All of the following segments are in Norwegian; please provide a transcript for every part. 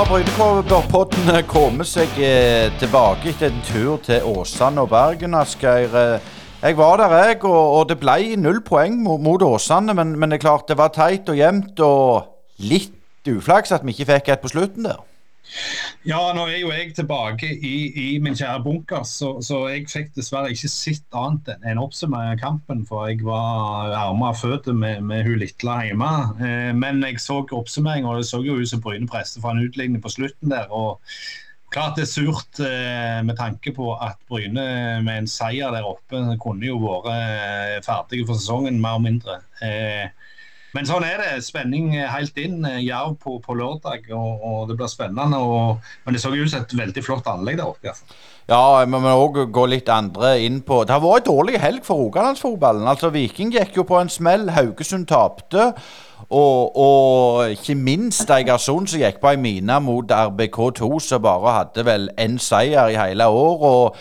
har Brynekodden kommer seg eh, tilbake etter en tur til Åsane og Bergen, Asgeir. Eh, Jeg var der, jeg, og, og det ble null poeng mot, mot Åsane. Men, men det er klart det var teit og jevnt og litt uflaks at vi ikke fikk et på slutten der. Ja, nå er jo jeg tilbake i, i min kjære bunker, så, så jeg fikk dessverre ikke sett annet enn en oppsummering av kampen. For jeg var arma og føtter med, med hun lille hjemme. Eh, men jeg så oppsummeringa, og det så jo ut som Bryne preste for en utligning på slutten der. og Klart det er surt eh, med tanke på at Bryne med en seier der oppe kunne jo vært eh, ferdige for sesongen, mer og mindre. Eh, men sånn er det. Spenning helt inn. Jerv på, på lørdag, og, og, det blir spennende. Og, men det så ut som et veldig flott anlegg der oppe. Altså. Ja, vi må òg gå litt andre inn på Det har vært en dårlig helg for Rogalandsfotballen. Altså, Viking gikk jo på en smell. Haugesund tapte. Og, og, ikke minst Eigersund som gikk på ei mine mot RBK2, som bare hadde vel én seier i hele år. og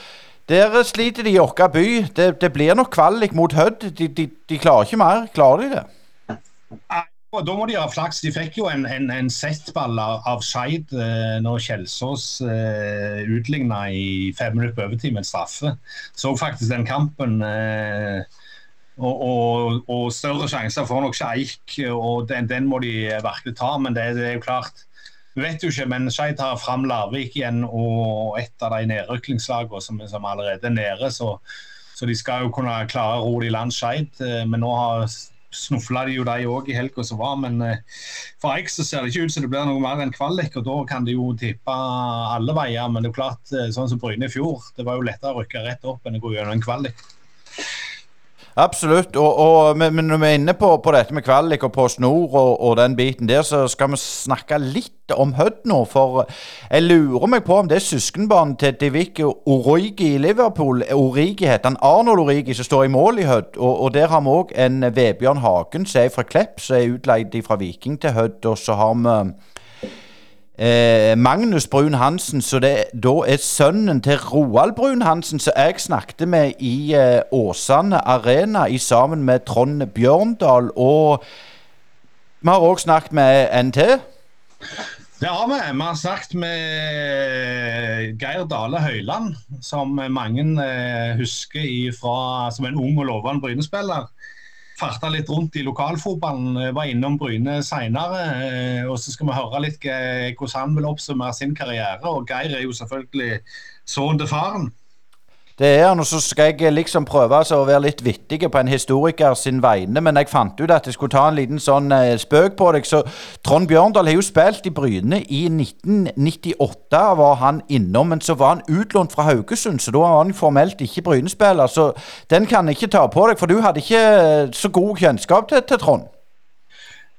Der sliter de i vår by. Det, det, blir nok kvalik mot Hødd. De, de, de klarer ikke mer. Klarer de det? Og Da må de ha flaks. De fikk jo en, en, en settball av Skeid eh, når Kjelsås eh, utligna i fem minutter på overtid med en straffe. Så faktisk den kampen. Eh, og, og, og, større sjanser får nok Skeik, og den, den, må de virkelig ta. Men det, det, er jo klart Vi vet jo ikke, men Skeid tar fram Larvik igjen og et av de nedrykkingslagene som, som allerede er nede. Så, så, de skal jo kunne klare å ro i land Skeid. Eh, men nå har snufla de jo de òg i helga som var. Men eh, for Eik så ser det ikke ut som det blir noe mer enn kvalik. og Da kan de jo tippe alle veier. Men det er jo klart, eh, sånn som Bryne i fjor, det var jo lettere å rykke rett opp enn å gå gjennom en kvalik. Absolutt. Og, og, men når vi er inne på, på dette med kvalik og på snor og, og, den biten der, så skal vi snakke litt om Hødd nå. For jeg lurer meg på om det er søskenbarnet til Divik Origi i Liverpool. Origi heter han. Arnold Origi som står i mål i Hødd. Og, og der har vi òg en Vebjørn Hagen som er fra Klepp, som er utleid fra Viking til Hødd. Og så har vi Eh, Magnus Brun Hansen, det da er sønnen til Roald Brun Hansen, som jeg snakket med i eh, Åsane Arena i sammen med Trond Bjørndal. Og vi har òg snakket med NT. Det har vi. Vi har snakket med Geir Dale Høyland, som mange eh, husker fra, som en ung og lovende Bryne-spiller farta litt rundt i lokalfotballen. Var innom Bryne seinere. Eh, og så skal vi høre litt hvordan han vil oppsummere sin karriere. Og Geir er jo selvfølgelig sønnen til faren. Det er han, og så skal jeg liksom prøve altså å være litt vittig på en historiker sin vegne, men jeg fant ut at jeg skulle ta en liten sånn eh, spøk på deg. Så Trond Bjørndal har jo spilt i Bryne i 1998, var han innom. Men så var han utlånt fra Haugesund, så da var han formelt ikke Bryne-spiller. Så den kan jeg ikke ta på deg, for du hadde ikke eh, så god kjennskap til, til Trond.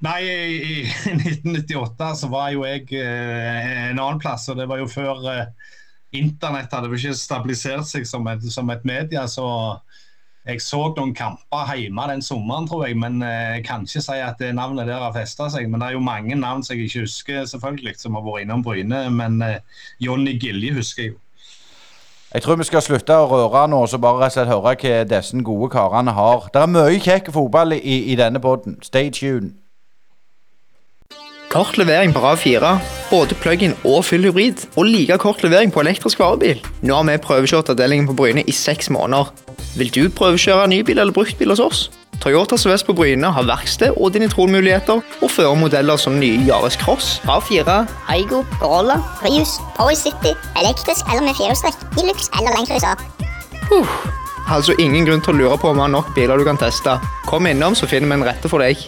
Nei, i 1998 så var jo jeg eh, en annen plass, og det var jo før eh, internett hadde vel ikke stabilisert seg som et, som et media, så jeg så noen kamper hjemme den sommeren, tror jeg, men jeg eh, kan ikke si at det navnet der har festa seg. Men det er jo mange navn som jeg ikke husker, selvfølgelig, som har vært innom Bryne. Men eh, Jonny Gilje husker jeg jo. Jeg tror vi skal slutte å røre nå, så bare og høre hva disse gode karene har. Det er mye kjekk fotball i, i denne poden. Stay tuned. Kort levering på RAV4, både plug-in og full hybrid, og like kort levering på elektrisk varebil. Nå har vi prøvekjørt avdelingen på Bryne i seks måneder. Vil du prøvekjøre ny bil eller bruktbil hos oss? Toyota Sørvest på Bryne har verksted og dinitronmuligheter, og fører modeller som nye Yaris Cross, RAV4, Aigo, Corolla, Prius, Power City, elektrisk eller med firehjulstrekk, Hilux eller Land Cruiser. Uh, altså ingen grunn til å lure på om vi har nok biler du kan teste. Kom innom, så finner vi en rette for deg.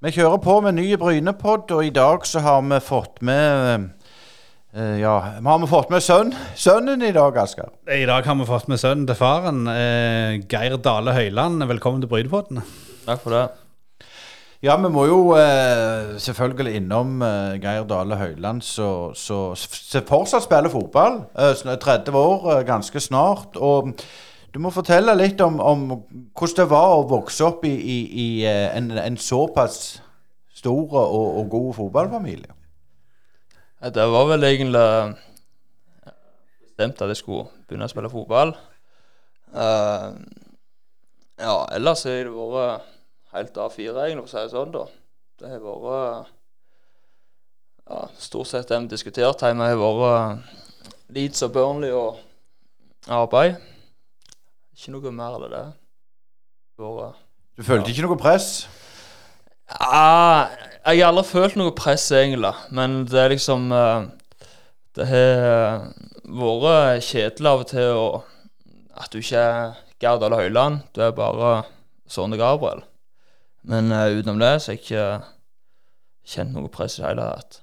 Vi kjører på med ny Brynepod, og i dag så har vi fått med uh, Ja, har vi fått med sønn, sønnen i dag, Asker? I dag har vi fått med sønnen til faren. Uh, Geir Dale Høyland, velkommen til Brynepodden. Takk for det. Ja, vi må jo uh, selvfølgelig innom Geir Dale Høyland, som fortsatt spiller fotball. Eh, sn- 30 år, ganske snart. Og du må fortelle litt om, om hvordan det var å vokse opp i, i, i eh, en, en såpass stor og, og god fotballfamilie. Det var vel egentlig bestemt at jeg skulle begynne å spille fotball. Uh, ja, ellers har det vært helt A4, egentlig, for å si det sånn, da. Det har vært ja, Stort sett det vi diskuterte hjemme, har vært Leeds og Burnley og arbeid. Ikke noe mer enn det. Bare, Du følte ikke noe press? Ja, jeg har aldri følt noe press, egentlig. Men det er liksom eh, Det har vært kjedelig av og til å, at du ikke er Gerd eller Høyland. Du er bare Sonne Gabriel. Men uh, utenom det så har jeg ikke kjent noe press i det hele tatt.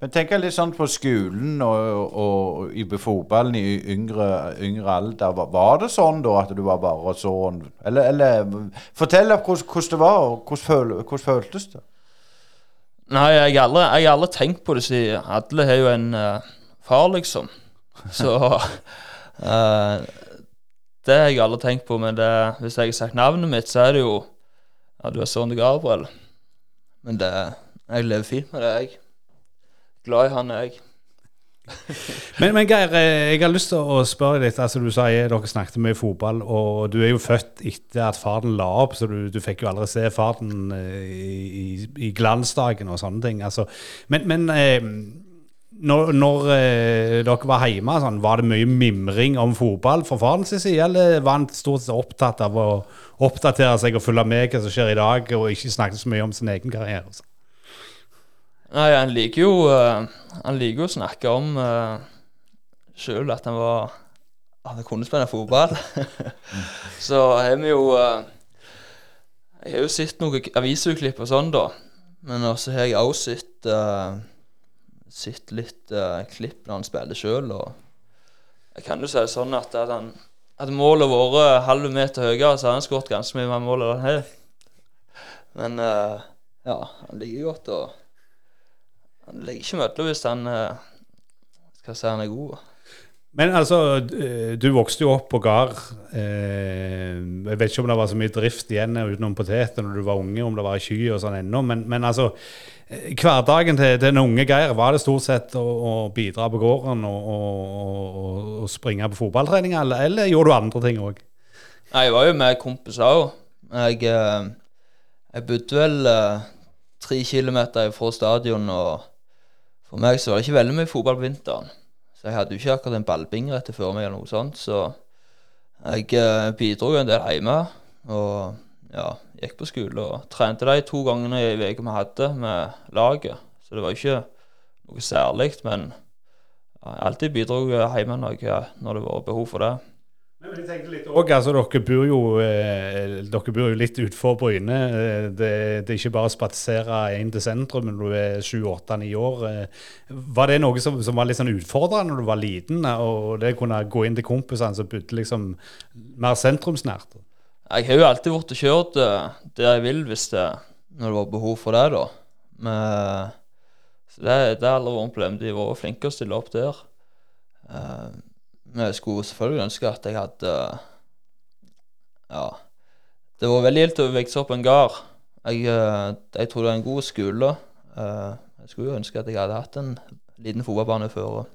Men tenk litt sånn på skolen og, og i fotballen i yngre, yngre alder. Var- det sånn da at du var bare sånn Eller, eller fortell hvordan, hvordan det var, og hvordan, hvordan føltes det? Nei, jeg har aldri, jeg aldri tenkt på det, siden alle har jo en uh, far, liksom. Så uh, Det har jeg aldri tenkt på, men det, hvis jeg har sagt navnet mitt, så er det jo Ja, du er sønnen til Gabriel. Men det Jeg lever fint med det, jeg. Glad i han, jeg. Men, men Geir, eh, jeg har lyst til å spørre litt. Altså, du sa eh, dere snakket mye fotball, og du er jo født etter at faren la opp, så du, du fikk jo aldri se faren eh, i, i, glansdagen og sånne ting. Altså, men men eh, når, når eh, dere var hjemme, sånn, var det mye mimring om fotball fra farens side, eller var han stort sett opptatt av å oppdatere seg og følge med hva som skjer i dag, og ikke snakke så mye om sin egen karriere? altså? Nei, han liker jo eh, Han liker jo å snakke om uh, sjøl at han var At han kunne spille fotball. så har vi jo eh, Jeg har jo sett noen avisutklipp og sånn, da. Men også har jeg også sett uh, Sett litt uh, klipp når han spiller sjøl, og jeg kan jo si det sånn at at, han hadde målet vært halve meter høyere, så hadde han skåret ganske mye mer mål enn han har. Men uh, ja, han liker godt å han legger ikke møte hvis han eh, skal si han er god. Men altså, du vokste jo opp på gard. Eh, jeg vet ikke om det var så mye drift igjen utenom poteter når du var unge, om det var kyr og sånn ennå, men, men altså eh, Hverdagen til den unge Geir, var det stort sett å, å bidra på gården og, og, og, springe på fotballtrening, eller, eller gjorde du andre ting òg? Jeg var jo med kompiser òg. Jeg, eh, jeg bodde vel eh, tre kilometer fra stadion, og for meg så var det ikke veldig mye fotball på vinteren. Så jeg hadde jo ikke akkurat en ballbing rett før meg eller noe sånt, så jeg eh, bidro en del hjemme. Og ja, gikk på skole og trente de to gangene i uka vi hadde med laget. Så det var ikke noe særlig, men jeg alltid bidro hjemme når det var behov for det. Men jeg tenkte litt også, altså, dere, bor jo, eh, dere bor jo litt utenfor Bryne. Eh, det, det er ikke bare å spatsere inn til sentrum når du er sju, åtte, ni år. Eh, var det noe som, som var litt sånn utfordrende når du var liten, og det kunne gå inn til kompisene som bodde liksom mer sentrumsnært? Jeg har jo alltid vært og kjørt der jeg vil hvis det, når det var behov for det, da. Men, så det, det har aldri vært et problem. De har vært flinke å stille opp der. Eh, men jeg skulle selvfølgelig ønske at jeg hadde Ja. Det var veldig gildt å vokse opp på en gard. Jeg, eh, jeg tror det er en god skole. Eh, jeg skulle jo ønske at jeg hadde hatt en liten fotballbane før.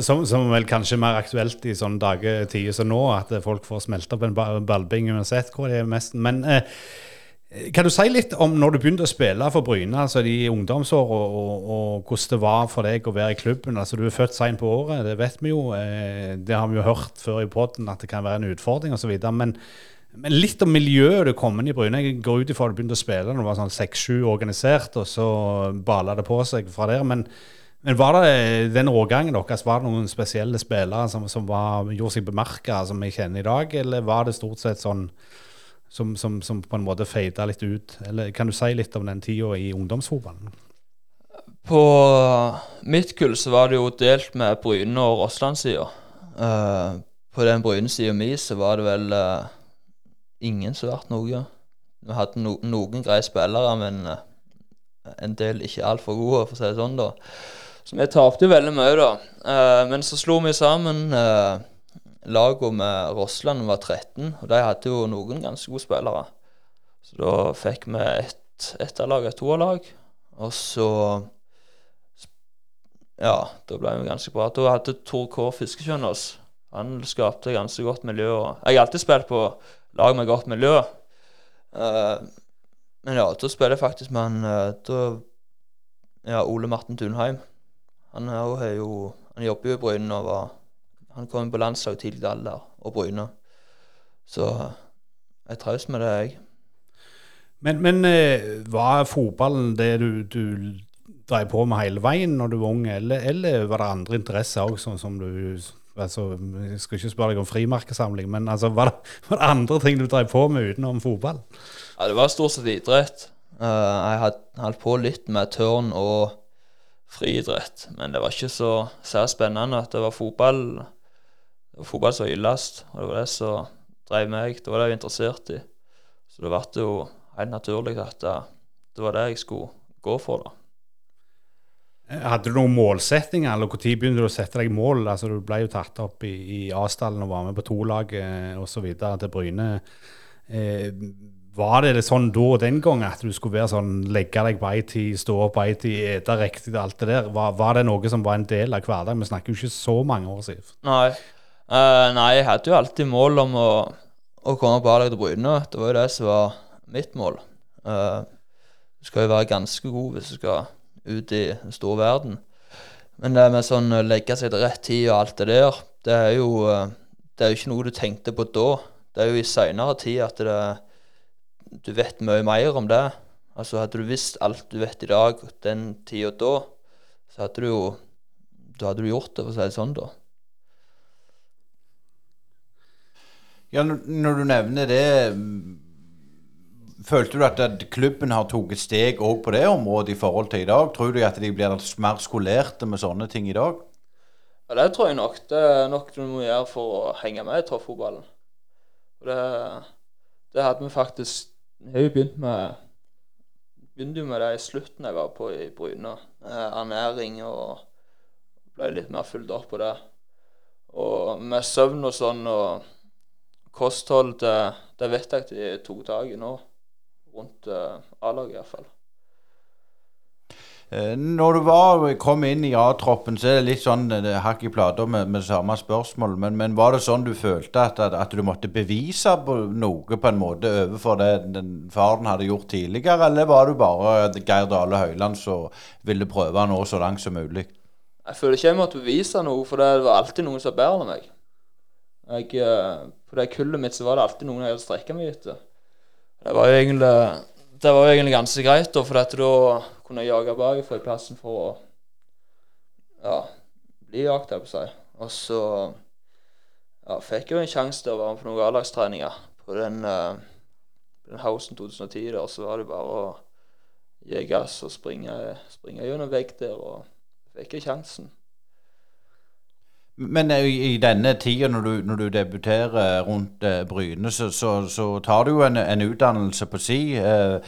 Som, som vel kanskje er mer aktuelt i sånne dager tider som nå, at eh, folk får smelte opp en ba- ballbing uansett hvor de er mest. Men eh, kan du si litt om når du begynte å spille for Bryne, altså de ungdomsår, og, og, hvordan det var for deg å være i klubben? Altså Du er født seint på året, det vet vi jo. Eh, det har vi jo hørt før i poden at det kan være en utfordring osv. Men, men litt om miljøet du kom inn i Bryne. Jeg går ut ifra du begynte å spille når du var sånn seks-sju organisert, og så bala det på seg fra der. Men, men var det den årgangen deres, var det noen spesielle spillere som, som var, gjorde seg bemerka, som vi kjenner i dag, eller var det stort sett sånn som, som, som på en måte feida litt ut? Eller kan du si litt om den tida i ungdomsfotballen? På mitt kull så var det jo delt med Bryne og Rossland-sida. Eh, på den Bryne-sida mi så var det vel uh, ingen som ble noe. vi hadde no, noen greie spillere, men uh, en del ikke altfor gode, for å si det sånn, da. Så vi tapte veldig mye, da. Men så slo vi sammen uh, laget med Rossland var 13, og de hadde jo noen ganske gode spillere. Så da fikk vi ett etterlag, et toerlag, og så Ja, da ble vi ganske bra. Da hadde Tor K. Fiskekjønn oss. Han skapte ganske godt miljø. Og jeg har alltid spilt på lag med godt miljø. Uh, men ja, da spiller jeg faktisk med han uh, da, Ja, Ole Martin Tunheim. Han, jo, han jobber jo i Bryne og var Han kom på landslag tidlig alder og Bryne. Så jeg trives med det, jeg. Men, men eh, var fotballen det du, du drev på med hele veien når du var ung, eller, eller var det andre interesser òg, sånn som du altså, Jeg skal ikke spørre deg om frimerkesamling, men altså, var, det, var, det, andre ting du drev på med utenom fotball? Ja, det var stort sett idrett. Uh, jeg hadde holdt på litt med tørn og friidrett. Men det var ikke så særlig spennende at det var fotball. Var fotball som hyllest, og det var det som drev meg. Det var det jeg var interessert i. Så det ble jo helt naturlig at det, var det jeg skulle gå for. da. Hadde du noen målsettinger, eller når begynte du å sette deg mål? Altså, Du ble jo tatt opp i, i A-stallen og var med på tolaget osv. til Bryne. Eh, var det det sånn da og den gang at du skulle være sånn, legge deg på ei tid, stå opp på ei tid, ete riktig og alt det der? Var, var, det noe som var en del av hverdagen? Vi snakker jo ikke så mange år siden. Nei. Uh, nei, jeg hadde jo alltid mål om å, å komme på A-laget til Bryne. Det var jo det som var mitt mål. Uh, du skal jo være ganske god hvis du skal ut i den store verden. Men det med sånn å legge seg til rett tid og alt det der, det er jo, det er jo ikke noe du tenkte på da. Det er jo i seinere tid at det du vet mye mer om det. Altså Hadde du visst alt du vet i dag, den tida da, så hadde du jo Da hadde du gjort det, for å si det sånn, da. Ja, når du nevner det Følte du at klubben har tatt steg òg på det området i forhold til i dag? Tror du at de blir mer skolerte med sånne ting i dag? Ja, Det tror jeg nok. Det er nok du må gjøre for å henge med i toppfotballen. Det, det hadde vi faktisk jeg begynte med begynte med det i slutten jeg var på i Bryne. Eh, ernæring og ble litt mer fulgt opp på det. Og med søvn og sånn og kosthold, det, det vet jeg at de tok tak i nå. Rundt eh, A-laget iallfall. Eh, når du var, kom inn i A-troppen, så er det litt sånn det hakk i plata med, med samme spørsmål. Men, men, var det sånn du følte at, at, at, du måtte bevise på noe på en måte overfor det den faren hadde gjort tidligere, eller var du bare Geir Dale Høiland som ville prøve nå så langt som mulig? Jeg føler ikke jeg måtte bevise noe, for det var alltid noen som var bedre enn meg. Jeg, eh, på det kullet mitt så var det alltid noen jeg hadde strekka meg etter. Det var jo egentlig, det var jo egentlig ganske greit, da, for dette da kunne jeg jage bakfra i plassen for å ja, bli jakt, jeg på å si. Og så ja, fikk jeg jo en sjanse til å være med på noen A-lagstreninger på den, uh, den Hausen 2010. der, Så var det bare å gi gass og springe, springe gjennom vegg der, og fikk jeg sjansen. Men i, i denne tida, når, når, du debuterer rundt eh, Bryne, så, så, så, tar du jo en, en utdannelse på si. Eh,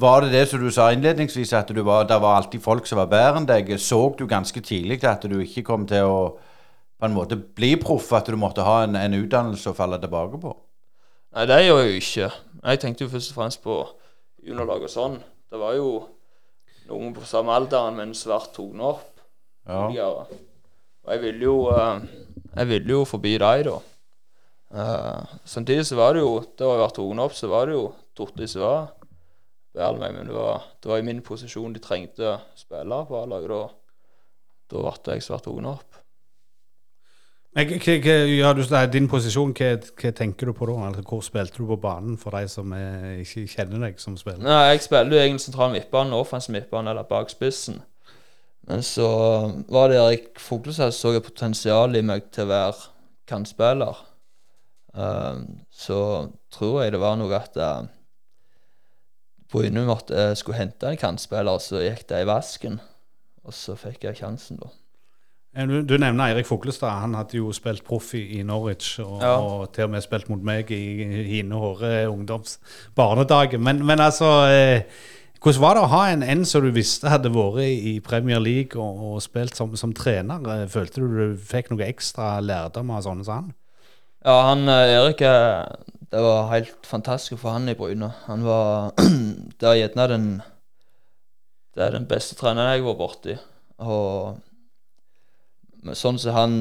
var det det som du sa innledningsvis, at var, det var alltid folk som var bedre enn deg? Så du ganske tidlig at du ikke kom til å på en måte bli proff, at du måtte ha en, en utdannelse å falle tilbake på? Nei, det gjør jeg jo ikke. Jeg tenkte jo først og fremst på underlag og sånn. Det var jo noen på samme alder, men svært tone opp. Ja. Og jeg ville jo, uh, jeg ville jo forbi deg, da. Uh, samtidig så var det jo Da jeg var tatt opp, så var det jo Torte var bedre meg, men det var, det var, i min posisjon de trengte spillere på A-laget. Da, da ble jeg svært tatt opp. Men, ja, du, din posisjon, hva, hva, tenker du på da? Altså, hvor spilte du på banen, for de som er, ikke kjenner deg som spiller? Nei, Jeg spiller jo egentlig sentral midtbane, offensiv midtbane eller bak spissen. Men så var det Erik Fugleseth så et potensial i meg til å være kantspiller. Um, så tror jeg det var noe at uh, Bryne måtte, uh, skulle hente en kantspiller, så gikk det i vasken. Og så fikk jeg sjansen, da. Du, du nevner Eirik Fuglestad. Han hadde jo spilt proff i, Norwich, og, Ja. og til og med spilt mot meg i hine hårde ungdoms barnedager. Men, men altså eh, Hvordan var det å ha en, en som du visste hadde vært i Premier League og, og spilt som, som trener? Eh, Følte du du fikk noe ekstra lærdom av sånne som han? Ja, han eh, Erik eh, Det var helt fantastisk for han i Bryne. Han var Det er gjerne den Det er den beste treneren jeg vært borti. Og sånn som han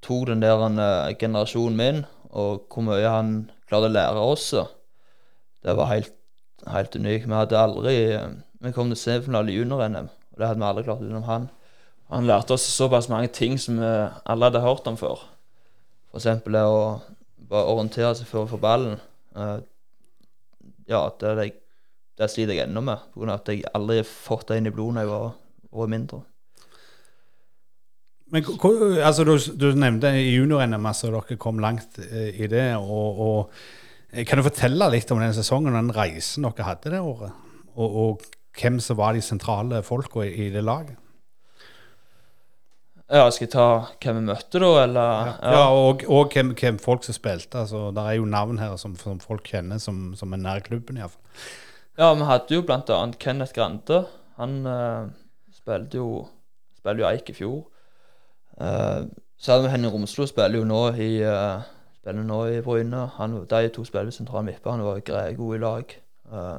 tok den der han, generasjonen min, og hvor mye han klarte å lære oss, det var helt, helt unik. Vi hadde aldri Vi kom til semifinale i junior-NM, og det hadde vi aldri klart utenom han. Han lærte oss såpass mange ting som vi alle hadde hørt om før. Eksempel det å bare orientere seg før for ballen. Eh, ja, det, det, det sliter jeg ennå med, av at jeg aldri har fått det inn i blodet da jeg var, var mindre. Men altså, du, du nevnte junior-NM altså, dere kom langt eh, i det. Og, og Kan du fortelle litt om den sesongen og den reisen dere hadde det året? Og, og hvem som var de sentrale folka i, i det laget? Ja, skal jeg ta hvem vi møtte, da, eller? Ja, og, og hvem, hvem folk som spilte. Altså, det er jo navn her som, som folk kjenner som, som er nær klubben, iallfall. Ja, vi hadde jo annet Kenneth Grande. Han uh, spilte jo Spiller jo Eik i fjor. Uh, så hadde vi Henning Romslo, spiller jo nå i eh, Spiller nå i Bryne. Han, de to spiller ved sentral midtbane, han var gode i lag. Eh,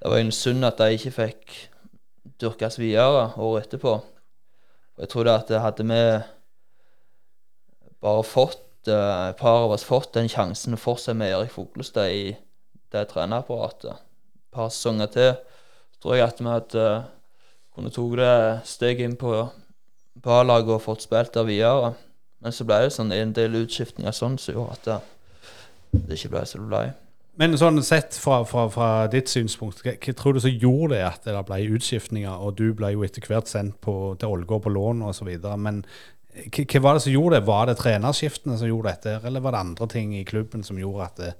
det var en synd at de ikke fikk dyrkes videre året etterpå. Jeg tror det at hadde vi bare fått eh, et par av oss fått den sjansen å fortsette med Erik Foglestad i det trenerapparatet et par sesonger til, så tror jeg at vi hadde kunne tatt det steget inn på A-laget og fått spilt der videre. Men så ble det sånn en del utskiftninger sånn som gjorde at det, det ikke ble som det ble. Men sånn sett fra, fra, fra ditt synspunkt, hva, hva tror du som gjorde det at det ble utskiftninger, og du ble jo etter hvert sendt på, til Ålgård på lån osv. Men hva, hva var det som gjorde det? Var det trenerskiftene som gjorde dette, eller var det andre ting i klubben som gjorde at det,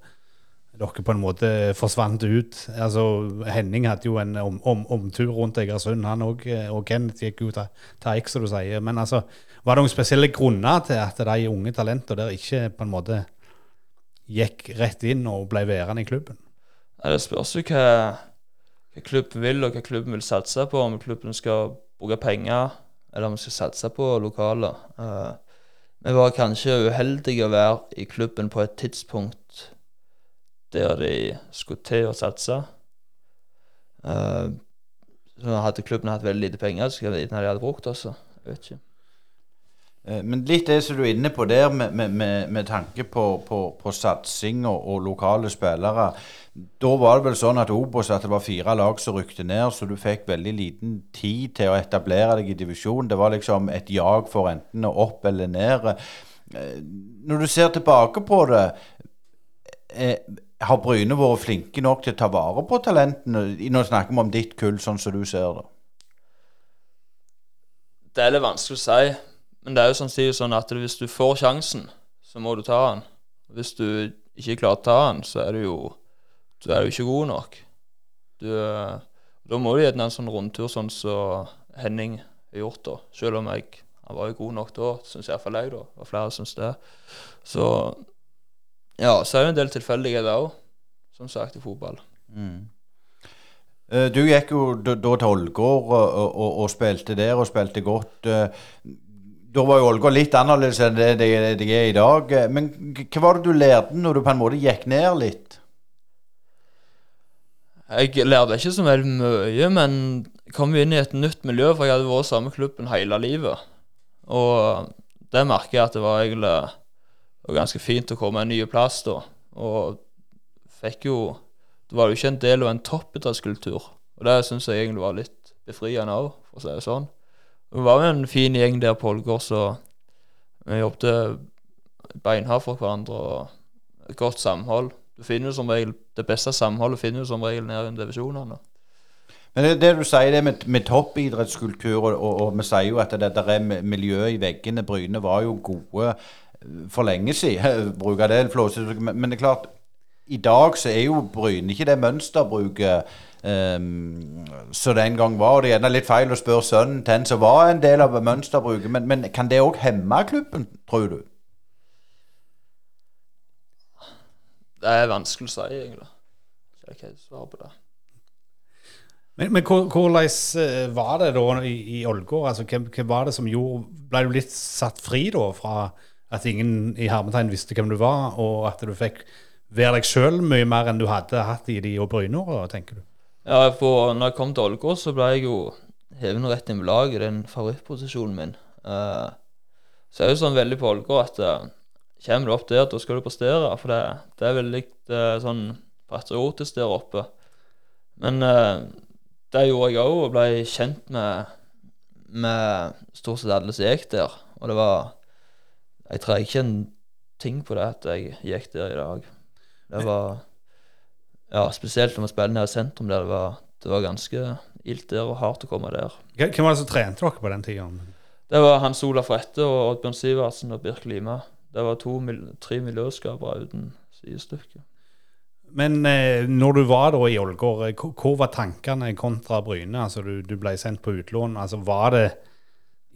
dere på en måte forsvant ut? Altså, Henning hadde jo en om, om, omtur rundt Egersund, han òg, og Kenneth gikk jo til til Eik, som du sier. Men altså, var det noen spesielle grunner til at de unge talentene der ikke på en måte gikk rett inn og ble værende i klubben? Det spørs jo hva, hva klubben vil, og hva klubben vil satse på. Om klubben skal bruke penger, eller om vi skal satse på lokaler. Uh, vi var kanskje uheldige å være i klubben på et tidspunkt der de skulle til å satse. Uh, så hadde klubben hatt veldig lite penger, så skulle de hadde brukt også. Jeg vet ikke. Eh, Men litt det som du er inne på der, med, med, med, tanke på, på, på satsing og, og lokale spillere. Da var det vel sånn at Obos at det var fire lag som rykte ned, så du fikk veldig liten tid til å etablere deg i divisjon. Det var liksom et jag for enten opp eller ned. Eh, Når du ser tilbake på det, har Bryne vært flinke nok til å ta vare på talentene? Nå snakker vi om ditt kull, sånn som du ser det. Det er litt vanskelig å si, men det er jo samtidig sånn at hvis du får sjansen, så må du ta den. Hvis du ikke klarer å ta den, så er du jo du er jo ikke god nok. Du, eh, da må du gjerne en sånn rundtur sånn som Henning har gjort, da. Selv om jeg han var jo god nok da, syns iallfall jeg, da. Og flere syns det. Så ja, så er det en del tilfeldigheter òg, som sagt, i fotball. Mm. Du gikk jo da til Ålgård og, og, og spilte der, og spilte godt. Eh, Da var jo Ålgård litt annerledes enn det det det er i dag. Eh, Men hva var det du lærte når du på en måte gikk ned litt? Jeg lærte ikke så veldig mye, men kom inn i et nytt miljø, for jeg hadde vært i samme klubben hele livet. Og det merker jeg at det var egentlig var ganske fint å komme en ny plass da. Og fikk jo Det var jo ikke en del av en toppidrettskultur. Og det syns jeg egentlig var litt befriende òg, for å si det sånn. Det var jo en fin gjeng der på Ålgård, så vi jobbet beinhardt for hverandre. og Et godt samhold. Du finner som regel Det beste samholdet finner du som regel nede i divisjonene. Men det, det du sier det med, med toppidrettskultur, og, og, og vi sier jo at det der er miljøet i veggene. Bryne var jo gode for lenge siden, bruker det. Men, men det er klart, i dag så er jo Bryne ikke det mønsterbruket um, som det en gang var. Og det er gjerne litt feil å spørre sønnen til en som var en del av mønsterbruket, men, men kan det òg hemme klubben, tror du? Det er vanskelig å si, egentlig. Jeg kan ikke svare på det. Men, men hvordan eh, var det da i, i Ålgård? Altså, hva, hva, var det som gjorde Ble du litt satt fri da fra at ingen i hermetegn visste hvem du var, og at du fikk være deg sjøl mye mer enn du hadde hatt i de Brynåra, tenker du? Ja, for når jeg kom til Ålgård, så ble jeg jo hevet rett inn på laget. Den favorittposisjonen min. Uh, så er det jo sånn veldig på Ålgård at uh, kommer du opp der, da skal du prestere. For det, det er veldig uh, sånn patriotisk der oppe. Men uh, det gjorde jeg òg, og ble kjent med, med stort sett alle som gikk der. Og det var Jeg trenger ikke en ting på det at jeg gikk der i dag. Det var ja, spesielt når vi spiller nede i sentrum der det var, det var ganske ilt der og hardt å komme der. Hvem var det som trente dere på den tida? Det var Hans Olaf Rette og Oddbjørn Sivertsen og Birk Lima. Det var to, tre miljøskapere uten sidestykke. Men eh, når du var da i Ålgård, eh, hvor var tankene kontra Bryne? Altså, du, du ble sendt på utlån. Altså, var det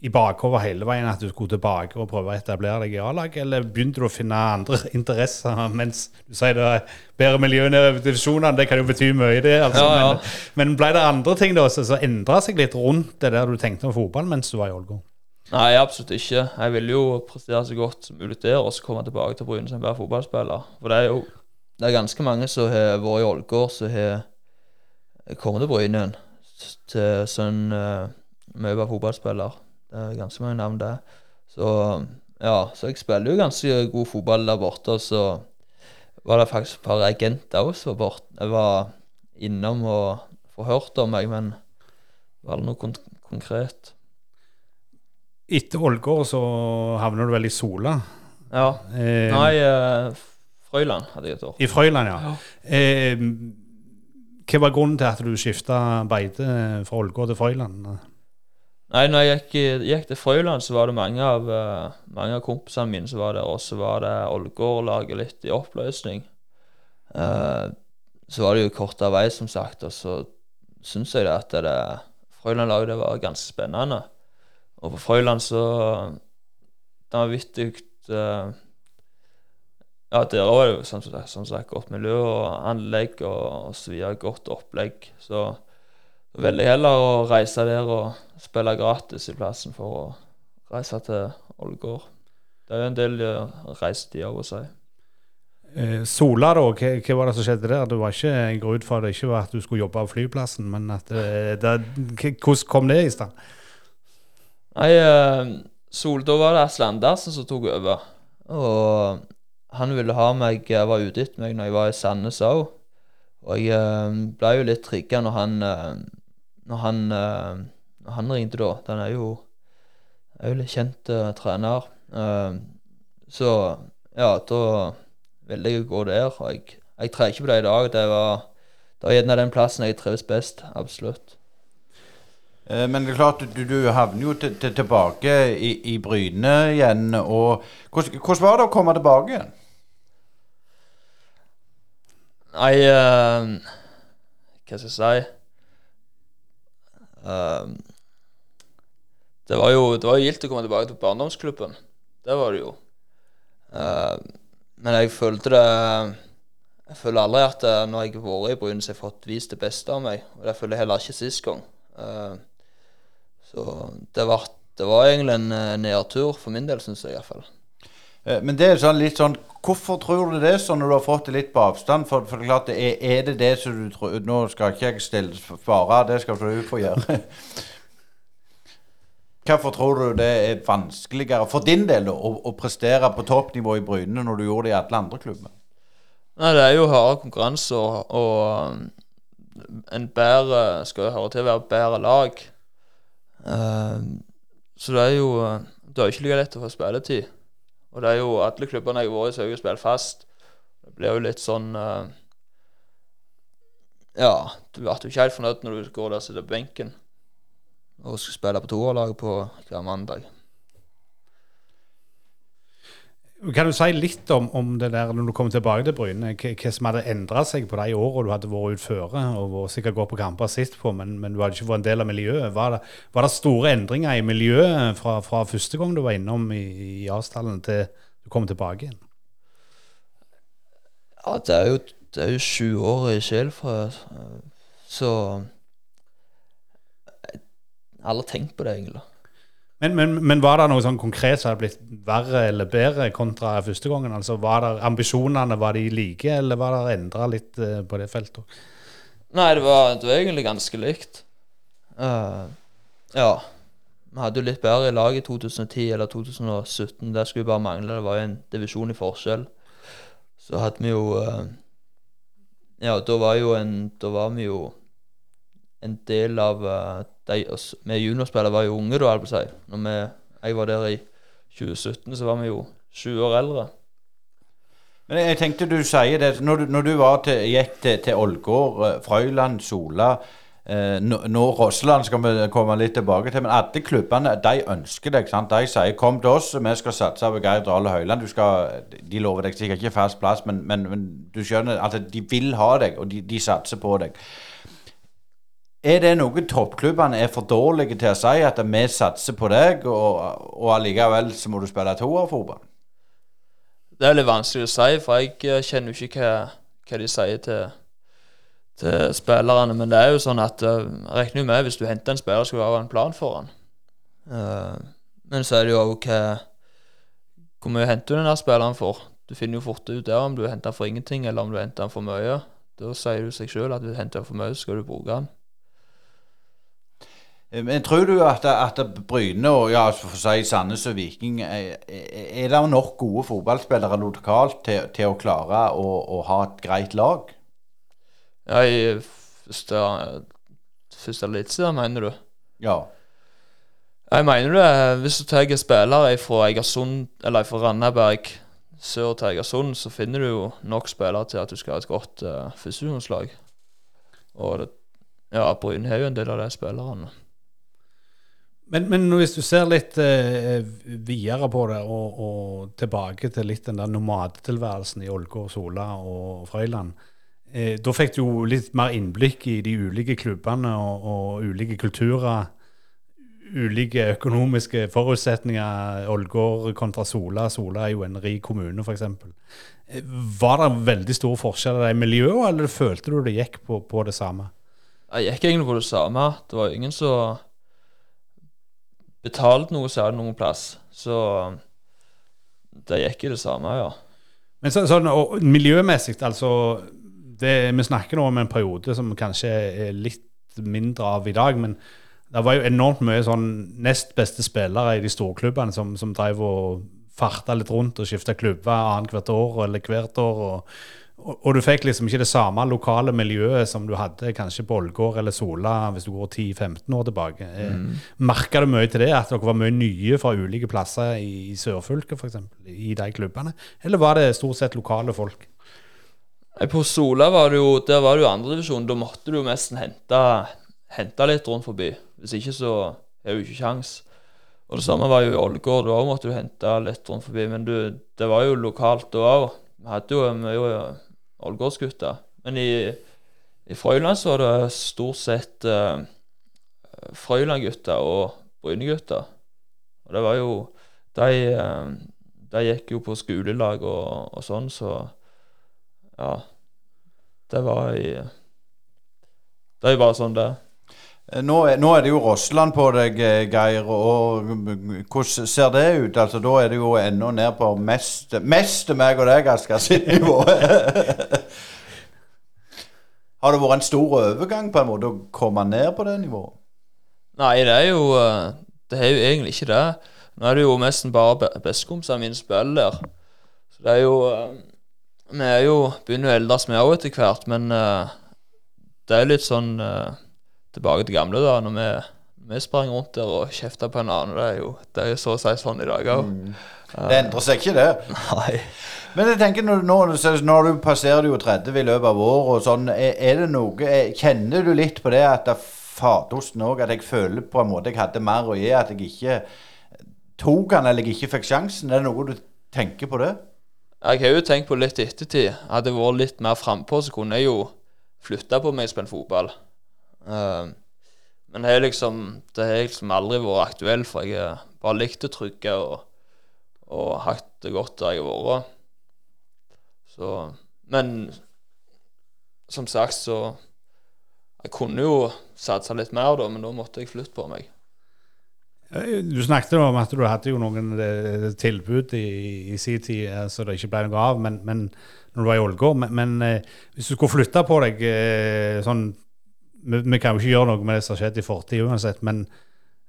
i bakhodet hele veien at du skulle tilbake og prøve å etablere deg i A-lag, eller begynte du å finne andre interesser mens du sier det er bedre miljø i divisjonene? Det kan jo bety mye, det. Altså. Ja, ja. Men, men ble det andre ting da som endra seg litt rundt det der du tenkte om fotball mens du var i Ålgård? Nei, absolutt ikke. Jeg ville jo prestere så godt som mulig der, og så komme tilbake til Bryne som bedre fotballspiller. For det er jo det er ganske mange som har vært i Ålgård, som har kommet til Bryne igjen til sønn uh, å være fotballspiller. Er ganske mange navn der. Så ja, så jeg spiller jo ganske god fotball der borte. Og så var det faktisk et par agenter òg som var. Jeg var innom og forhørte om meg, men det var det noe kon konkret. Etter Ålgård så havner du vel i Sola? Ja. Eh, Nei, eh, Frøyland hadde jeg et år. I Frøyland, ja. Eh, hva var grunnen til at du skifta beite fra Ålgård til Frøyland? Nei, når jeg gikk, gikk til Frøyland, så var det mange av, eh, mange av kompisene mine som var der, og så var det Ålgård-laget litt i oppløsning. Uh, så var det jo kortere vei, som sagt, og så syns jeg det at det Frøyland-laget var ganske spennende. Og på Frøyland så Det var vittig uh, Ja, der var det jo som som sagt godt miljø og anlegg og, og så videre. Godt opplegg. Så veldig heller å reise der og spille gratis i plassen for å reise til Ålgård. Det er jo en del reisetider reisetid av å si. Eh, Sola, da, hva, hva var det som skjedde der? Det var ikke, Jeg går ut fra det ikke var at du skulle jobbe av flyplassen, men at det, det, hvordan kom det i stand? Nei, eh, Sol, da var det Asle Andersen som tok over. Og han ville ha meg Jeg var ute etter meg når jeg var i Sandnes òg. Og jeg eh, ble jo litt trigga når han eh, Når han eh, Når han ringte, da. Den er jo er kjent eh, trener. Eh, så ja, da ville jeg gå der. Og jeg, jeg trenger ikke på det i dag. Det var, det var gjerne den plassen jeg trives best. Absolutt. Men det er klart, du, du havner jo til, til, tilbake i, i Bryne igjen. og hvordan, hvordan var det å komme tilbake igjen? Nei uh, Hva skal jeg si Det var jo Det var gildt å komme tilbake til barndomsklubben. Det var det jo. Eh, men jeg følte det Jeg føler aldri at eh, når jeg har vært i Bryne, så har jeg fått vist det beste av meg. Og det føler jeg heller ikke sist gang. Eh, så det var, det var egentlig en eh, nedtur for min del, syns jeg iallfall. Eh, Men det er sånn litt sånn Hvorfor tror du det sånn når du har fått det litt på avstand? For, for det er klart, er, er det det som du tror Nå skal ikke jeg stille svare, det skal du få gjøre. Hvorfor tror du det er vanskeligere for din del å, å prestere på toppnivå i Bryne når du gjorde det i alle andre klubber? Nei, det er jo hardere konkurranse, og, og en bedre skal jo høre til å være bedre lag. Uh, så det er jo Det er ikke like lett å få spilletid. Og det er jo alle klubbene jeg har vært i, så har spilt fast. Det blir jo litt sånn uh, Ja, du blir jo ikke helt fornøyd når du går der og sitter på benken og skal spille på toerlaget på hver mandag. Kan du si litt om, om det der når du kom tilbake til Bryne? Hva, som hadde endra seg på de åra du hadde vært ute føre og sikkert gått på kamper sist på, men, men du hadde ikke vært en del av miljøet. Var det, var det store endringer i miljøet fra, fra første gang du var innom i, i Asdalen til du kom tilbake igjen? Ja, det er jo, det er jo sju år i Skjelfrø, så Jeg har aldri tenkt på det, egentlig. Men, men, men var det noe sånn konkret som hadde blitt verre eller bedre kontra første gangen? Altså var det Ambisjonene var de like, eller var det endra litt eh, på det feltet? Nei, det var, det var egentlig ganske likt. Uh, ja. Vi hadde jo litt bedre i lag i 2010 eller 2017. Der skulle vi bare mangle. Det var jo en divisjon i forskjell. Så hadde vi jo uh, Ja, da var jo en Da var vi jo en del av eh, de Vi juniorspillere var jo unge da, å si. Når vi, jeg var der i 2017, så var vi jo sju år eldre. Men jeg tenkte du sier det Når du, når du til, gikk til, til Ålgård, eh, Frøyland, Sola eh, nå, Rosseland skal vi komme litt tilbake til, men alle klubbene de ønsker deg. sant? De sier 'kom til oss, vi skal satse på Geir Dale Høiland'. De lover deg sikkert ikke fast plass, men, men, men du skjønner altså de vil ha deg, og de, de satser på deg. Er det noe toppklubbene er for dårlige til å si, at vi satser på deg, og, og allikevel så må du spille toerfotball? Det er litt vanskelig å si, for jeg eh, kjenner jo ikke hva, hva de sier til, til spillerne. Men det er jo sånn at eh, jeg regner jo med hvis du henter en spiller, skal du ha en plan for han. Eh, men så er det jo òg hva Hvor mye henter du den der spilleren for? Du finner jo fort ut der om du henter for ingenting, eller om du henter for mye. Da sier du seg sjøl at hvis du henter for mye, skal du bruke han. Eh, Men tror du at, at Bryne og ja, for si Sandnes og Viking Er, er det nok gode fotballspillere lokalt til, til å klare å, å ha et greit lag? Ja, i første, første eliteserien, mener du? Ja. Jeg mener det. Hvis du tar spillere fra Egersund eller fra Randaberg sør til Egersund, så finner du jo nok spillere til at du skal ha et godt uh, førstedivisjonslag. Og det, ja, Bryne har jo en del av de spillerne. Men, men hvis du ser litt eh, videre på det, og, og tilbake til litt den der nomadetilværelsen i Ålgård, Sola og Frøyland. Eh, da fikk du jo litt mer innblikk i de ulike klubbene og, og ulike kulturer. Ulike økonomiske forutsetninger. Ålgård kontra Sola. Sola er jo en rik kommune, f.eks. Eh, Var det veldig store forskjeller i miljøet, eller følte du det gikk på, på det samme? Jeg gikk egentlig på det samme. Det var ingen som betalte noe særlig noen plass. Så det gikk i det samme, ja. Men så, sånn, og miljømessig, altså det, Vi snakker nå om en periode som kanskje er litt mindre av i dag, men det var jo enormt mye sånn nest beste spillere i de storklubbene som, som drev og farta litt rundt og skifta klubber annethvert år eller hvert år. Og, og, og du fikk liksom ikke det samme lokale miljøet som du hadde kanskje på Ålgård eller Sola hvis du går 10-15 år tilbake. Mm. Merka du mye til det, at dere var mye nye fra ulike plasser i, i sørfylket f.eks., i de klubbene? Eller var det stort sett lokale folk? På Sola var det jo Der var det jo andredivisjon. Da måtte du jo nesten hente, hente litt rundt forbi. Hvis ikke så er det jo ikke kjangs. Og det samme var jo i Ålgård. Da måtte du hente litt rundt forbi. Men du, det var jo lokalt da òg. Vi hadde jo mye Ålgårdsgutter. Men i, i Frøyland så var det stort sett uh, Frøyland-gutter og Bryne-gutta. Og det var jo De, uh, de gikk jo på skolelag og, og sånn, så ja. Det var i Det bare sånn det. Nå er, nå er det jo Rossland på deg, eh, Geir. og Hvordan ser det ut? Altså, Da er det jo ennå ned på mest Mest meg og deg, Asker, sitt nivå. Har det vært en stor overgang på en måte å komme ned på det nivået? Nei, det er jo eh, Det er jo egentlig ikke det. Nå er det jo nesten bare be- bestekompisene mine spiller. Så det er jo eh, Vi er jo begynner jo å eldes vi òg etter hvert, men eh, det er litt sånn eh, tilbake til gamle da, når vi, vi sprang rundt der og kjefta på en annen. Det er jo det er jo så å si sånn i dag òg. Det endrer seg ikke, det. Nei. Men jeg tenker når, når du passerer jo 30 i løpet av året og sånn, er, er det noe er, Kjenner du litt på det at det fadersten òg, at jeg føler på en måte jeg hadde mer å gi, at jeg ikke tok han eller jeg ikke fikk sjansen? Er det noe du tenker på det? Jeg har jo tenkt på litt i ettertid. Hadde jeg vært litt mer frampå, så kunne jeg jo flytta på meg og spilt fotball. Eh, men det har liksom, liksom aldri vært aktuelt, for jeg har bare likt det trygge og, og hatt det godt der jeg har vært. Så Men som sagt, så Jeg kunne jo satsa litt mer, da, men da måtte jeg flytte på meg. Eh, Du snakket om at du hadde jo noen eh, tilbud i, i sin tid så det ikke ble noe av, men, men når du var i Ålgård. Men, men hvis du skulle flytte på deg sånn vi, vi kan jo ikke gjøre noe med det som har skjedd i fortid uansett, men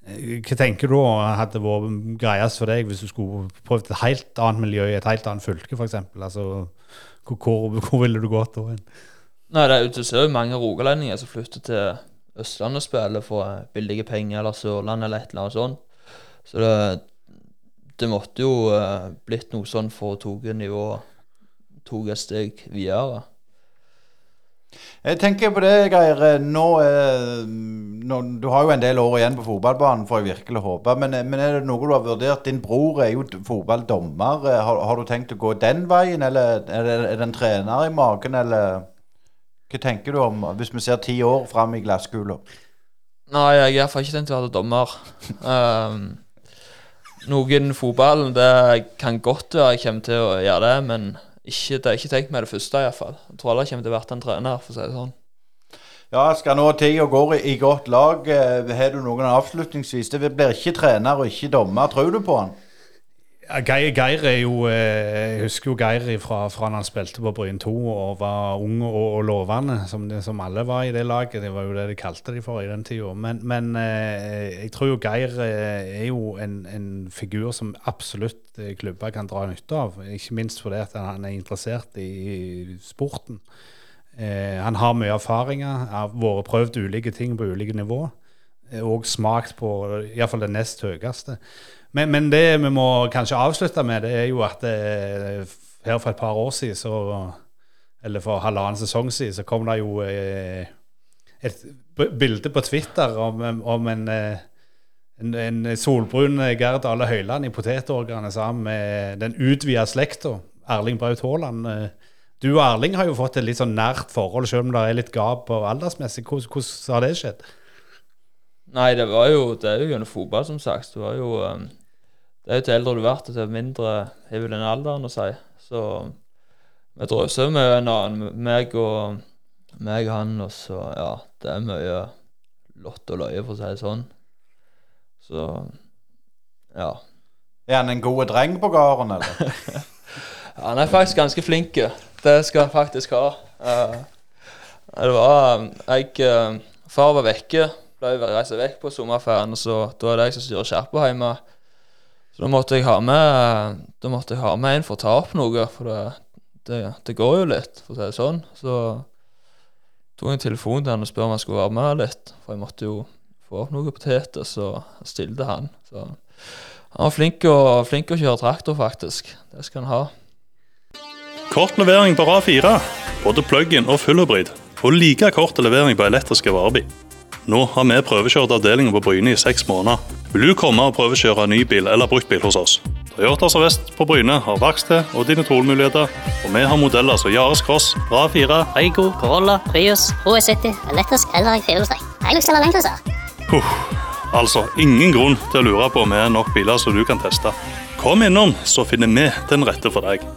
eh, hva tenker du hadde vært greiest for deg hvis du skulle prøvd et helt annet miljø i et helt annet fylke, f.eks.? Altså, hvor, hvor, ville du gått da? Nei, det er, jo mange rogalendinger som flytter til Østlandet og spiller for eh, billige penger, eller Sørlandet, eller et eller annet sånt. Så det, det måtte jo eh, blitt noe sånn for å ta nivået ta et steg videre. Jeg tenker på det, Geir. Nå, eh, nå, du har jo en del år igjen på fotballbanen, får jeg virkelig håpe. Men, eh, men er det noe du har vurdert? Din bror er jo fotballdommer. Eh, Har, har du tenkt å gå den veien, eller er det, er det en trener i magen, eller Hva tenker du om hvis vi ser ti år fram i glasskula? Nei, jeg har iallfall ikke tenkt å være dommer. Um, noen fotballen, det kan godt være jeg kommer til å gjøre det, men ikke, det er ikke tenkt med det første, iallfall. Jeg tror aldri kommer til å være en trener, for å si det sånn. Ja, skal nå tida gå i, i godt lag. eh, Har du noen avslutningsvis? Det blir ikke trener og ikke dommer. Tror du på han? Ja, Geir, Geir er jo eh, Jeg husker jo Geir fra, fra han spilte på Bryn 2 og var ung og, og lovende, som, det- som alle var i det laget. Det var jo det de kalte de for i den tida. Men, men eh, jeg tror jo Geir eh, er jo en, en figur som absolutt klubber kan dra nytte av. Ikke minst fordi han er interessert i, sporten. Han har mye erfaringer, har vært prøvd ulike ting på ulike nivå. Eh, Og smakt på iallfall det nest høyeste. Men, men det vi må kanskje avslutte med, det er jo at det, her for et par år siden, så, eller for halvannen sesong siden, så kom det jo eh, et bilde på Twitter om, om en, eh, en, en solbrun Gerd Ale Høiland i potetorgene sammen med den utvida slekta, Erling Braut Haaland. Eh, Du og Erling har jo fått et litt sånn nært forhold, selv om det er litt gap på aldersmessig. Hvordan, hvordan har det skjedd? Nei, det var jo Det er jo gjennom fotball, som sagt. Det var jo um, Det er jo til eldre du blir, til mindre har vel den alderen å si. Så vi drøser med en annen, meg og meg og han, og så Ja, det er mye lott og løye, for å si det sånn. Så ja. Er han en god dreng på gården, eller? Han er faktisk ganske flink. Det skal han faktisk ha. Uh, det var um, Jeg eh, Far var vekke. Ble reist vekk på sommerferien, så da er det jeg som styrer skjerpa hjemme. Så da måtte jeg ha med Da måtte jeg ha med en for å ta opp noe, for det, det, det går jo litt, for å si det sånn. Så tok jeg en telefon til han og spurte om han skulle være med litt, for jeg måtte jo få opp noen poteter, så stilte han. Så han var flink og flink å kjøre traktor, faktisk. Det skal han ha. Kort levering på RA4, både plug-in og fullhybrid, og like kort levering på elektriske varebil. Nå har vi prøvekjørt avdelingen på Bryne i seks måneder. Vil du komme og prøvekjøre ny bil eller bruktbil hos oss? Toyota Sør-Vest på Bryne har verksted og digitalmuligheter, og vi har modeller som Yaris Cross, RA4, Eigo, Corolla, Prius, HS70, elektrisk eller i firehjulstrekk. Hilux eller Landcruiser. Altså ingen grunn til å lure på om vi er nok biler som du kan teste. Kom innom, så finner vi den rette for deg.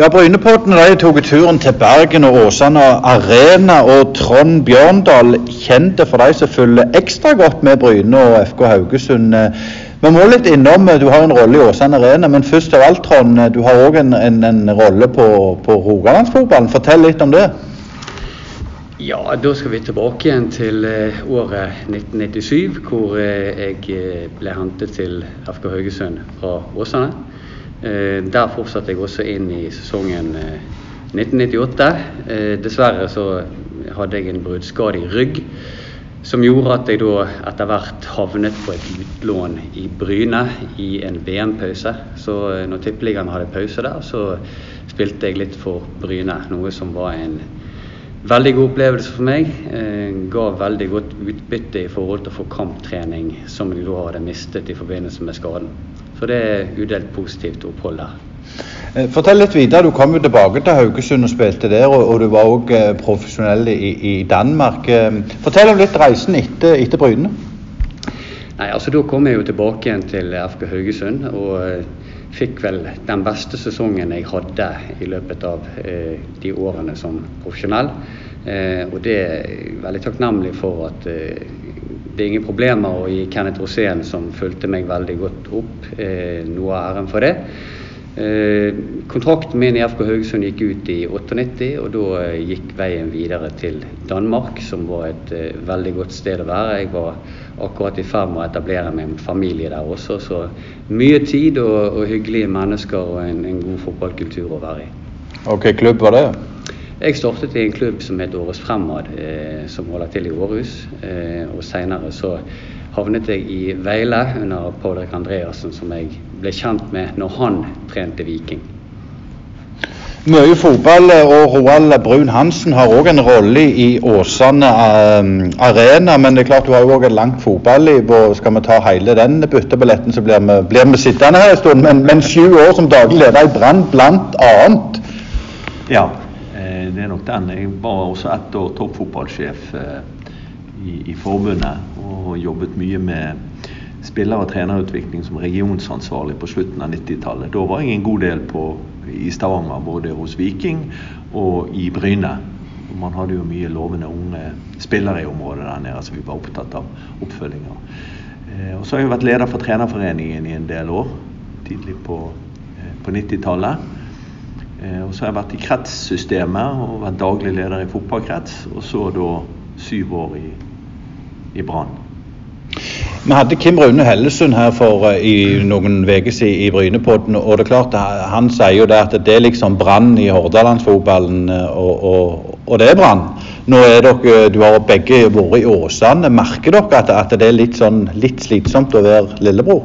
Ja, Brynepodden har tatt turen til Bergen og Åsane Arena og Trond Bjørndal, kjente for de som følger ekstra godt med Bryne og FK Haugesund. Vi må litt innom, du har en rolle i Åsane Arena, men først av alt Trond, du har òg en, en, en rolle på, på Rogalandsfotballen. Fortell litt om det. Ja, da skal vi tilbake igjen til eh, året 1997, hvor eh, jeg eh, ble hentet til FK Haugesund fra Åsane. Eh, Der fortsatte jeg også inn i sesongen eh, 1998. Eh, Dessverre så hadde jeg en bruddskade i rygg, som gjorde at jeg da etter hvert havnet på et utlån i Bryne i en VM-pause. Så eh, når Tippeligaen hadde pause der, så spilte jeg litt for Bryne, noe som var en Veldig god opplevelse for meg. Eh, ga veldig godt utbytte i forhold til å få kamptrening, som jeg da hadde mistet i forbindelse med skaden. Så det er udelt positivt opphold der. Eh, Fortell litt videre. Du kom jo tilbake til Haugesund og spilte der, og, og du var òg profesjonell i, i Danmark. Eh, Fortell om litt reisen etter, etter Bryne. Nei, altså Da kom jeg jo tilbake igjen til FK Haugesund og eh, fikk vel den beste sesongen jeg hadde i løpet av eh, de årene som profesjonell. Eh, og det er jeg veldig takknemlig for at eh, det er ingen problemer å gi Kenneth Rosén, som fulgte meg veldig godt opp, eh, noe av æren for det. Kontrakten min i FK Haugesund gikk ut i 98, og da gikk veien videre til Danmark, som var et veldig godt sted å være. Jeg var akkurat i ferd med å etablere en familie der også, så mye tid og, og hyggelige mennesker og en, en god fotballkultur å være i. Hvilken klubb var det? Jeg startet i en klubb som het Århus Fremad, eh, som holder til i Århus. Eh, og seinere så havnet jeg i Veile under Pål-Erik Andreassen, som jeg ble kjent med når han trente Viking. Mye fotball, og Roald Brun Hansen har òg en rolle i Åsane eh, Arena. Men det er klart du har jo òg et langt fotballiv, og skal vi ta hele den byttebilletten, så blir vi, blir vi sittende her en stund. Men, men sju år som daglig leder i Brann, blant annet. Ja, eh, det er nok den. Jeg var også ett år toppfotballsjef eh, i, i forbundet og jobbet mye med spiller- og trenerutvikling som regionsansvarlig på slutten av 90-tallet. Da var jeg en god del på, i Stavanger, både hos Viking og i Bryne. Man hadde jo mye lovende unge spillere i området der nede, så vi var opptatt av oppfølginga. Eh, og så har jeg vært leder for Trenerforeningen i en del år, tidlig på, eh, på 90-tallet. Eh, og så har jeg vært i kretssystemet og vært daglig leder i fotballkrets, og så da syv år i, i Brann. Vi hadde Kim Rune Hellesund her for uh, i noen uker siden i Brynepodden. og det er klart Han sier jo det at det er liksom brann i hordalandsfotballen, og, og, og, det er brann. Nå er dere, Du har begge vært i Åsane. Merker dere at, at det er litt, sånn, litt slitsomt å være lillebror?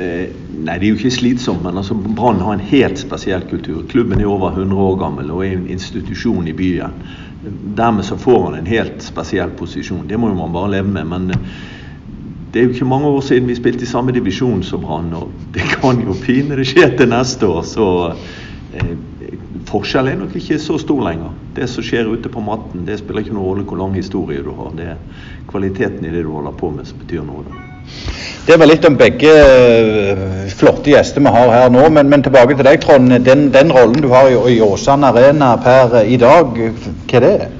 Eh, nei, det er jo ikke slitsomt, men altså Brann har en helt spesiell kultur. Klubben er over 100 år gammel og er en institusjon i byen. Dermed så får han en helt spesiell posisjon. Det må jo man bare leve med. men det er jo ikke mange år siden vi spilte i samme divisjon som Brann, og det kan jo pinadø skje til neste år. Så eh, forskjellen er nok ikke så stor lenger. Det som skjer ute på matten, det spiller ikke noen rolle hvor lang historie du har. Det er kvaliteten i det du holder på med som betyr noe. Da. Det var litt om begge uh, flotte gjester vi har her nå, men, men tilbake til deg, Trond. Den, den rollen du har i, i Åsane Arena per i dag, hva er det?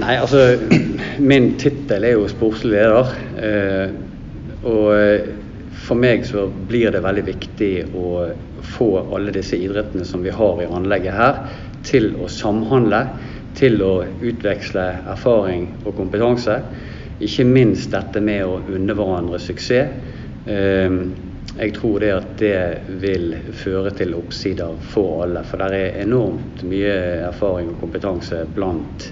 Nei, altså Min tittel er jo sportslig leder. Eh, og eh, for meg så blir det veldig viktig å få alle disse idrettene som vi har i anlegget her, til å samhandle. Til å utveksle erfaring og kompetanse. Ikke minst dette med å unne hverandre suksess. Eh, jeg tror det at det vil føre til oppsider for alle. For det er enormt mye erfaring og kompetanse blant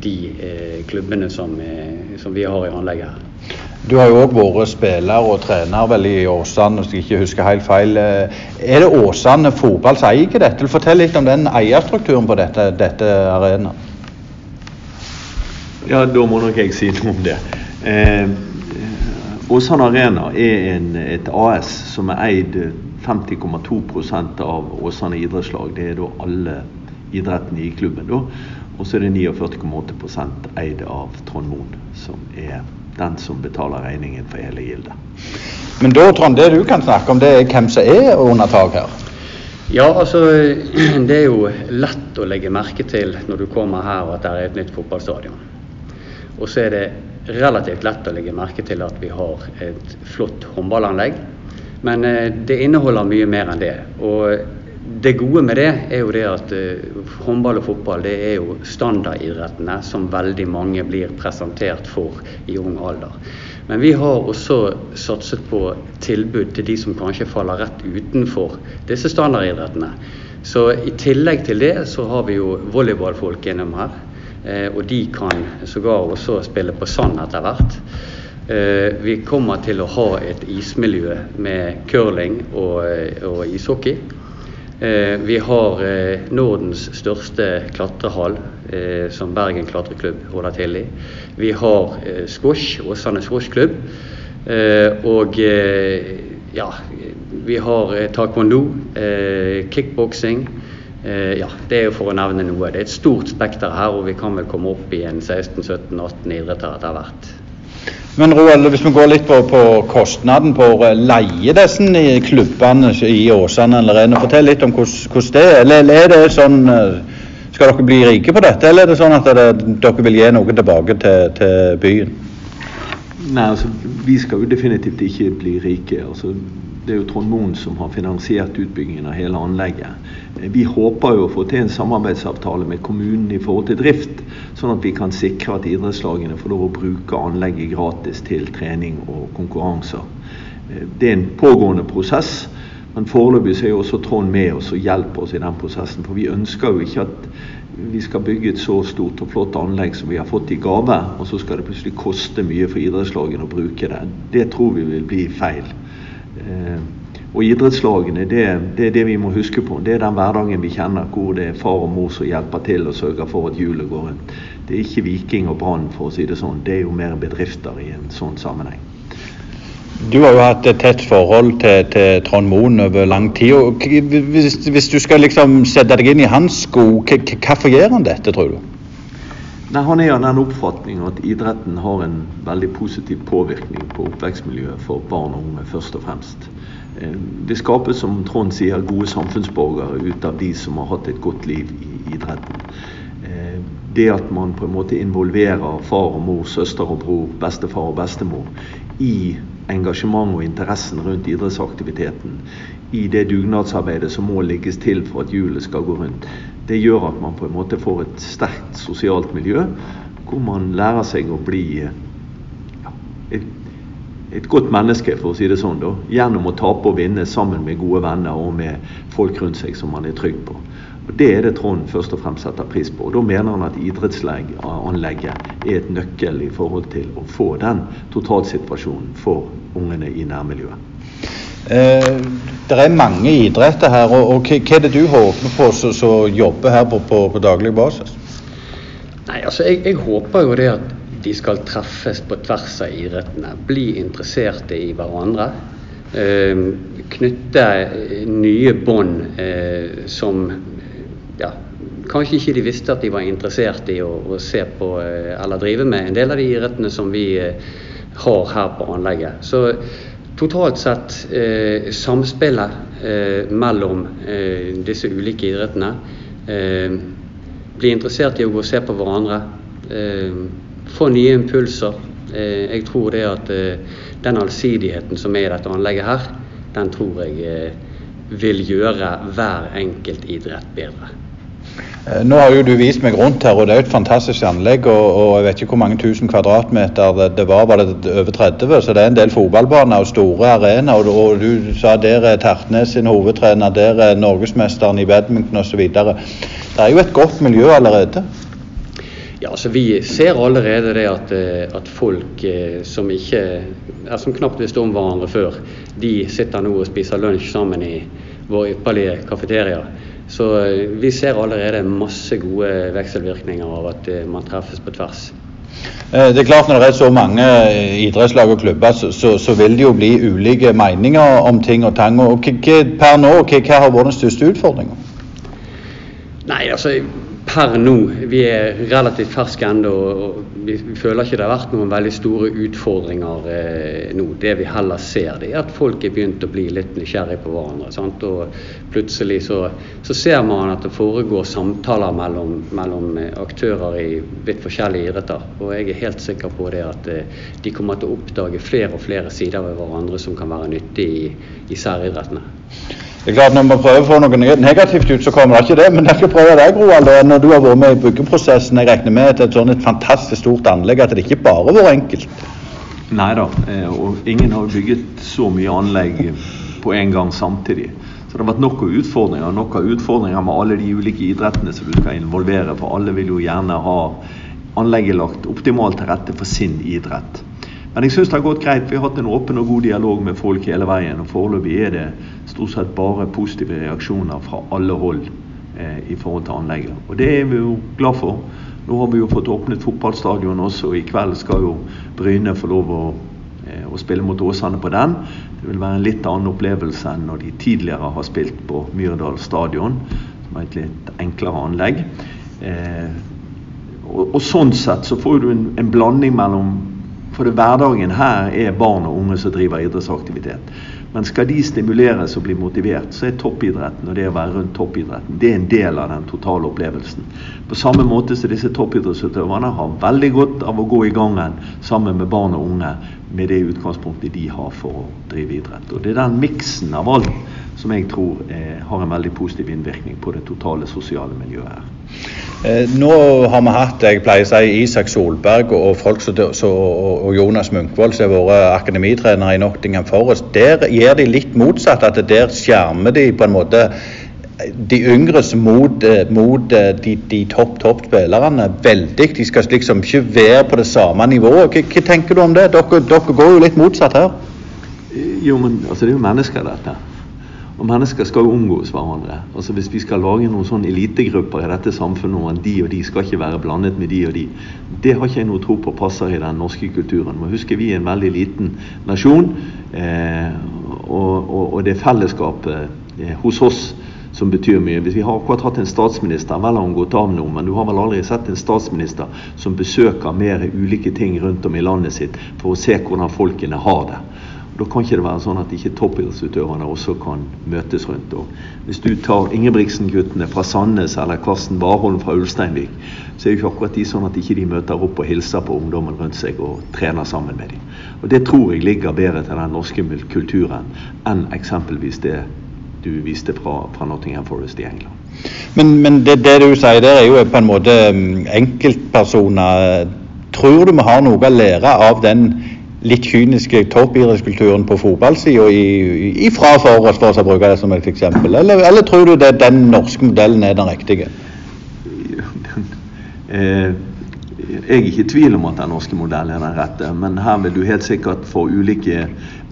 de eh, klubbene som, eh, som, vi har i anlegget her. Du har jo òg vært spiller og trener vel i Åsane, hvis jeg ikke husker helt feil. Eh, er det Åsane fotball som eier dette? Fortell litt om den eierstrukturen på dette, dette arenaen. Ja, da må nok jeg si noe om det. Eh, Åsane Arena er en, et AS som er eid 50,2% av Åsane idrettslag. Det er da alle idrettene i klubben. da. Og så er det 49,8 eid av Trond Moen, som er den som betaler regningen for hele gildet. Men da, Trond, det du kan snakke om, det er hvem som er under tak her? Ja, altså det er jo lett å legge merke til når du kommer her at det er et nytt fotballstadion. Og så er det relativt lett å legge merke til at vi har et flott håndballanlegg. Men eh, det inneholder mye mer enn det. Og det gode med det er jo det at uh, håndball og fotball det er jo standardidrettene som veldig mange blir presentert for i ung alder. Men vi har også satset på tilbud til de som kanskje faller rett utenfor disse standardidrettene. Så i tillegg til det så har vi jo volleyballfolk gjennom her. Uh, og de kan sågar også spille på sand etter hvert. Uh, vi kommer til å ha et ismiljø med curling og, og ishockey. Eh, vi har eh, Nordens største klatrehall, eh, som Bergen klatreklubb holder til i. Vi har squash, Åsane squashklubb. Og ja, vi har eh, taekwondo, eh, kickboksing. Eh, ja, det er jo for å nevne noe. Det er et stort spekter her, og vi kan vel komme opp i en 16-17-18 idretter etter hvert. Men Roald, hvis vi går litt på, på kostnaden på å leie disse i klubbene i Åsane allerede, fortell litt om hvordan hvordan det er. Eller er det sånn eh, Skal dere bli rike på dette, eller er det sånn at det, dere vil gi noe tilbake til, til byen? Nei, altså, Vi skal jo definitivt ikke bli rike. altså Det er jo Trond Moen som har finansiert utbyggingen av hele anlegget. Vi håper jo å få til en samarbeidsavtale med kommunen i forhold til drift, sånn at vi kan sikre at idrettslagene får lov å bruke anlegget gratis til trening og konkurranser. Det er en pågående prosess, men foreløpig så er jo også Trond med oss og hjelper oss i den prosessen. For vi ønsker jo ikke at vi skal bygge et så stort og flott anlegg som vi har fått i gave, og så skal det plutselig koste mye for idrettslagene å bruke det. Det tror vi vil bli feil. Eh, og idrettslagene, det, det er det vi må huske på. Det er den hverdagen vi kjenner, hvor det er far og mor som hjelper til og sørger for at hjulet går rundt. Det er ikke Viking og Brann, for å si det sånn. Det er jo mer bedrifter i en sånn sammenheng. Du har jo hatt et tett forhold til, til Trond Moen over lang tid. Hvis, hvis du skal liksom sette deg inn i hans sko, hvorfor gjør han dette, tror du? Nei, Han er av den oppfatning at idretten har en veldig positiv påvirkning på oppvekstmiljøet for barn og unge, først og fremst. Eh, Det skapes, som Trond sier, gode samfunnsborgere ut av de som har hatt et godt liv i idretten. Eh, Det at man på en måte involverer far og mor, søster og bror, bestefar og bestemor i engasjement og interessen rundt idrettsaktiviteten, i det dugnadsarbeidet som må legges til for at hjulet skal gå rundt, det gjør at man på en måte får et sterkt sosialt miljø, hvor man lærer seg å bli eh, ja, et, et godt menneske, for å si det sånn, da, gjennom å tape og vinne sammen med gode venner og med folk rundt seg som man er trygg på. Og Det er det Trond først og fremst setter pris på. og Da mener han at idrettsanlegget er et nøkkel i forhold til å få den totalsituasjonen for ungene i nærmiljøet. Eh, det er mange idretter her, og, og hva er det du håper på som jobber her på, på, på daglig basis? Nei, altså jeg, jeg håper jo det at de skal treffes på tvers av idrettene. Bli interesserte i hverandre. Eh, knytte eh, nye bånd eh, som ja, kanskje ikke de visste at de var interessert i å, å se på eh, eller drive med en del av de idrettene som vi eh, har her på anlegget. Så totalt sett eh, samspillet eh, mellom eh, disse ulike idrettene. Eh, bli interessert i å gå og se på hverandre. Eh, få nye impulser. Eh, jeg tror det at den allsidigheten som er i dette anlegget her, den tror jeg vil gjøre hver enkelt idrett bedre. Eh, Nå har jo du vist meg rundt her, og det er jo et fantastisk anlegg. Og, og jeg vet ikke hvor mange tusen kvadratmeter det, var, var det over 30? Så det er en del fotballbaner og store arenaer. Og, og du sa der er Tertnes sin hovedtrener, der er norgesmesteren i badminton osv. Det er jo et godt miljø allerede. Ja, altså Vi ser allerede det at, eh, at folk eh, som ikke er som knapt visste om hverandre før, de sitter nå og spiser lunsj sammen i vår ypperlige kafeteria. Så eh, vi ser allerede masse gode vekselvirkninger av at eh, man treffes på tvers. Eh, Det er klart Når det er så mange idrettslag og klubber, så, så, så vil det jo bli ulike meninger om ting og tang. og hva- Per nå, hva, hva har vært den største utfordringa? Nei, altså per nå, vi er relativt ferske ennå, og vi føler ikke det har vært noen veldig store utfordringer eh, nå. Det vi heller ser, det er at folk er begynt å bli litt nysgjerrig på hverandre. Sant? Og plutselig så, så ser man at det foregår samtaler mellom, mellom eh, aktører i litt forskjellige idretter. Og jeg er helt sikker på det at eh, de kommer til å oppdage flere og flere sider ved hverandre som kan være nyttig i, i særidrettene. Det er klart Når man prøver å få noe negativt ut, så kommer det ikke det. Men jeg skal prøve deg, Roald. Når du har vært med i byggeprosessen, jeg regner med at det er et sånn et fantastisk stort anlegg, at det ikke bare har vært enkelt. Nei da, eh, og ingen har bygget så mye anlegg på en gang samtidig. Så det har vært nok av utfordringer, nok av utfordringer med alle de ulike idrettene som du skal involvere, for alle vil jo gjerne ha anlegget lagt optimalt til rette for sin idrett. Men jeg syns det har gått greit. Vi har hatt en åpen og god dialog med folk hele veien. Og foreløpig er det stort sett bare positive reaksjoner fra alle hold eh, i forhold til anlegget. Og det er vi jo glad for. Nå har vi jo fått åpnet fotballstadion også, og i kveld skal jo Bryne få lov å eh, å spille mot Åsane på den. Det vil være en litt annen opplevelse enn når de tidligere har spilt på Myrdal stadion, som er et litt enklere anlegg. Eh, og, og, sånn sett så får du en, en blanding mellom For det hverdagen her er barn og unge som driver idrettsaktivitet. Men skal de stimuleres og bli motivert, så er toppidretten og det å være rundt toppidretten det er en del av den totale opplevelsen. På samme måte som disse toppidrettsutøverne har veldig godt av å gå i gangen sammen med barn og unge med det utgangspunktet de har for å drive idrett. Og Det er den miksen av alt som jeg tror eh, har en veldig positiv innvirkning på det totale sosiale miljøet her. Eh, nå har vi hatt jeg pleier å si, Isak Solberg og, folk så, så, og Jonas Munkvold, som har vært akademitrenere i Nottingham Forest. Der gjør de litt motsatt. at Der skjermer de på en måte de yngres mot, eh, mot eh, de, de topp topp spillerne veldig. De skal liksom ikke være på det samme nivået. Hva, hva tenker du om det? Dere, dere, går jo litt motsatt her. Jo, men altså, det er jo mennesker, dette. Og mennesker skal jo omgås hverandre. Altså Hvis vi skal lage noen sånn elitegrupper i dette samfunnet, og de og de skal ikke være blandet med de og de, det har ikke jeg noe tro på passer i den norske kulturen. Men husk, vi er en veldig liten nasjon, eh, og, og, og, det fellesskapet eh, hos oss som betyr mye. Hvis vi har akkurat hatt en statsminister, vel har hun gått av nå, men du har vel aldri sett en statsminister som besøker mer ulike ting rundt om i landet sitt for å se hvordan folkene har det. Da kan ikke det være sånn at ikke toppidrettsutøverne også kan møtes rundt. Og hvis du tar Ingebrigtsen-guttene fra Sandnes eller Karsten Warholm fra Ulsteinvik, så er jo ikke akkurat de sånn at ikke de møter opp og hilser på ungdommen rundt seg og trener sammen med dem. Og Det tror jeg ligger bedre til den norske kulturen enn eksempelvis det du viste fra, fra Nottingham Forest i England. Men, men det, det, du sier der er jo på en måte mm, enkeltpersoner. Tror du vi har noe å lære av den litt kyniske toppidrettskulturen på fotballsida ifra Forres, for å bruke det som et eksempel? Eller, eller tror du det, den norske modellen er den riktige? Eh, jeg er ikke i tvil om at den norske modellen er den rette, men her vil du helt sikkert få ulike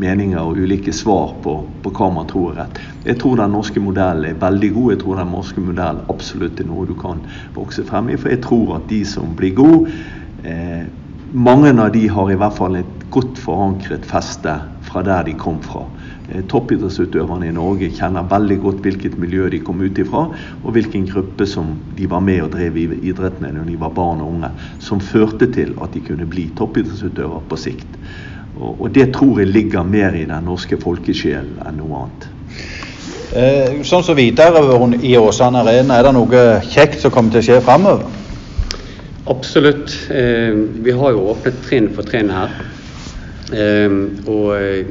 meninger og ulike svar på, på hva man tror er rett. Jeg tror den norske modellen er veldig god. Jeg tror den norske modellen absolutt er noe du kan vokse frem i. For jeg tror at de som blir gode, eh, mange av de har i hvert fall et godt forankret feste fra der de kom fra. Eh, toppidrettsutøverne i Norge kjenner veldig godt hvilket miljø de kom ut ifra, og hvilken gruppe som de var med og drev idrett med når de var barn og unge, som førte til at de kunne bli toppidrettsutøver på sikt. Og, det tror jeg ligger mer i den norske folkesjelen enn noe annet. Eh, sånn som videre i Åsane Arena, er det noe kjekt som kommer til å skje framover? Absolutt. Eh, vi har jo åpnet trinn for trinn her. Ehm, og eh,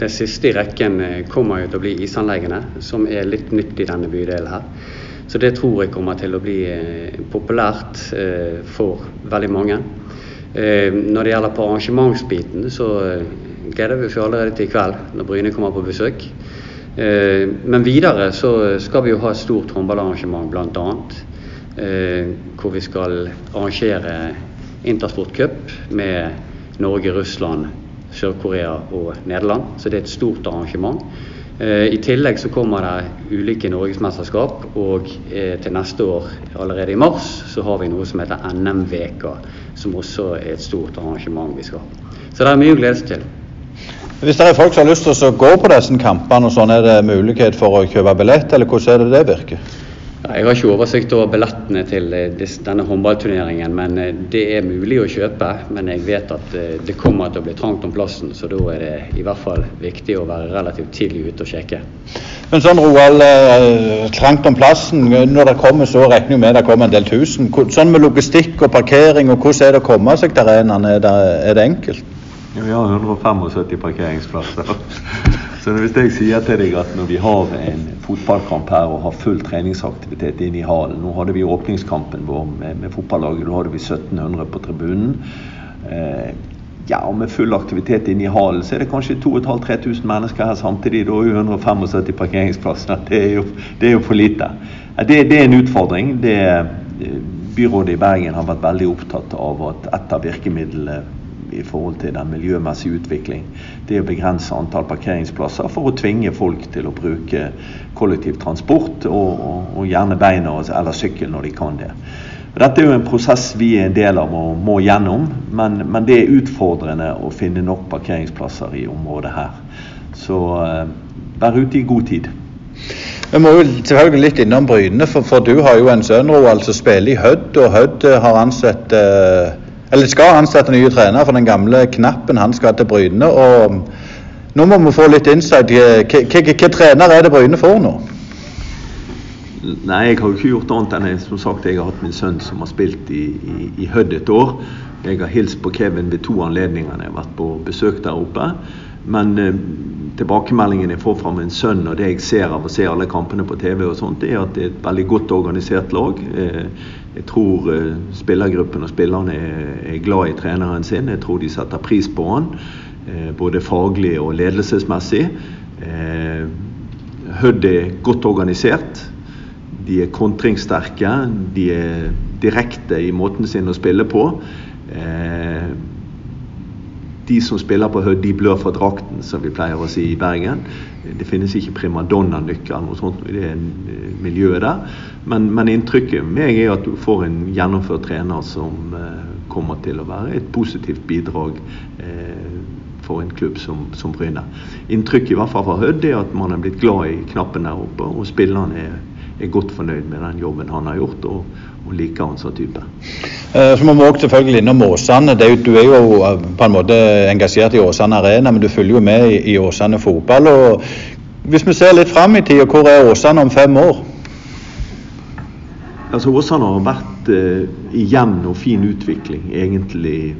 det siste i rekken eh, kommer jo til å bli isanleggene, som er litt nytt i denne bydelen her. Så det tror jeg kommer til å bli eh, populært for veldig mange. Når det gjelder på arrangementsbiten, så gleder vi oss allerede til i kveld, når Bryne kommer på besøk. Men videre så skal vi jo ha et stort håndballarrangement bl.a. Hvor vi skal arrangere Intersport Cup med Norge, Russland, Sør-Korea og Nederland. Så det er et stort arrangement. Eh, I tillegg så kommer det ulike norgesmesterskap, og eh, til neste år, allerede i mars, så har vi noe som heter NM-veka, som også er et stort arrangement vi skal ha. Så det er mye å glede seg til. Hvis det er folk som har lyst til å gå på disse kampene, og sånn, er det mulighet for å kjøpe billett, eller hvordan er det det virker? Jeg har ikke oversikt over billettene til eh, denne håndballturneringen, men eh, det er mulig å kjøpe. Men jeg vet at eh, det kommer til å bli trangt om plassen, så da er det i hvert fall viktig å være relativt tidlig ute og sjekke. Men sånn Roald, trangt om plassen. Når det kommer så regner vi med det kommer en del tusen. Sånn med logistikk og parkering, og hvordan er det å komme seg til arenaen? Er, er det enkelt? Ja, vi har 175 parkeringsplasser. Så hvis jeg sier til deg at når vi har en fotballkamp her og har full treningsaktivitet inne i hallen Nå hadde vi åpningskampen vår med, med fotballaget. Da hadde vi 1700 på tribunen. Eh, ja, og med full aktivitet inne i hallen så er det kanskje 2500-3000 mennesker her samtidig. Da er jo 175 parkeringsplasser. Det er jo, det er jo for lite. Det, det, er en utfordring. Det, eh, byrådet i Bergen har vært veldig opptatt av at et av virkemidlene i forhold til den miljømessige utvikling. Det å begrense antall parkeringsplasser for å tvinge folk til å bruke kollektivtransport, og, og, og gjerne beina eller sykkel når de kan det. Dette er jo en prosess vi er en del av og må gjennom, men, men det er utfordrende å finne nok parkeringsplasser i området her. Så eh, vær ute i god tid. Vi må jo selvfølgelig litt innom Bryne, for, for du har jo en sønn Roald som spiller i Hødd, og Hødd eh, har ansett eh, eller skal ansette nye trener for den gamle knappen han skal til Bryne. og Nå må vi få litt insight. Hvilken trener er det Bryne får nå? Nei, jeg har jo ikke gjort annet enn som sagt, jeg har hatt min sønn som har spilt i, i, i Hødd et år. Jeg har hilst på Kevin ved to anledninger jeg har vært på besøk der oppe. Men eh, tilbakemeldingen jeg får fra min sønn og det jeg ser av å se alle kampene på TV, og sånt, er at det er et veldig godt organisert lag. Eh, jeg tror eh, spillergruppen og spillerne er, glad i treneren sin. Jeg tror de setter pris på han, eh, både faglig og ledelsesmessig. Eh, Hødd er godt organisert. De er kontringssterke. De er direkte i måten sin å spille på. De som spiller på Hødd, de blør for drakten, som vi pleier å si i Bergen. Det finnes ikke primadonna-nøkkel noe sånt i det eh, miljøet der. Men, men inntrykket meg er at du får en gjennomført trener som eh, kommer til å være et positivt bidrag eh, for en klubb som, som Bryne. Inntrykket i hvert fall fra Hødd er at man er blitt glad i knappen der oppe, og spillerne er er godt fornøyd med den jobben han har gjort, og, og liker han som type. Eh, så må vi også selvfølgelig innom Åsane. Du er jo eh, på en måte engasjert i Åsane Arena, men du følger jo med i, Åsane fotball. og Hvis vi ser litt fram i tid, hvor er Åsane om fem år? Altså Åsane har vært eh, i jevn og fin utvikling egentlig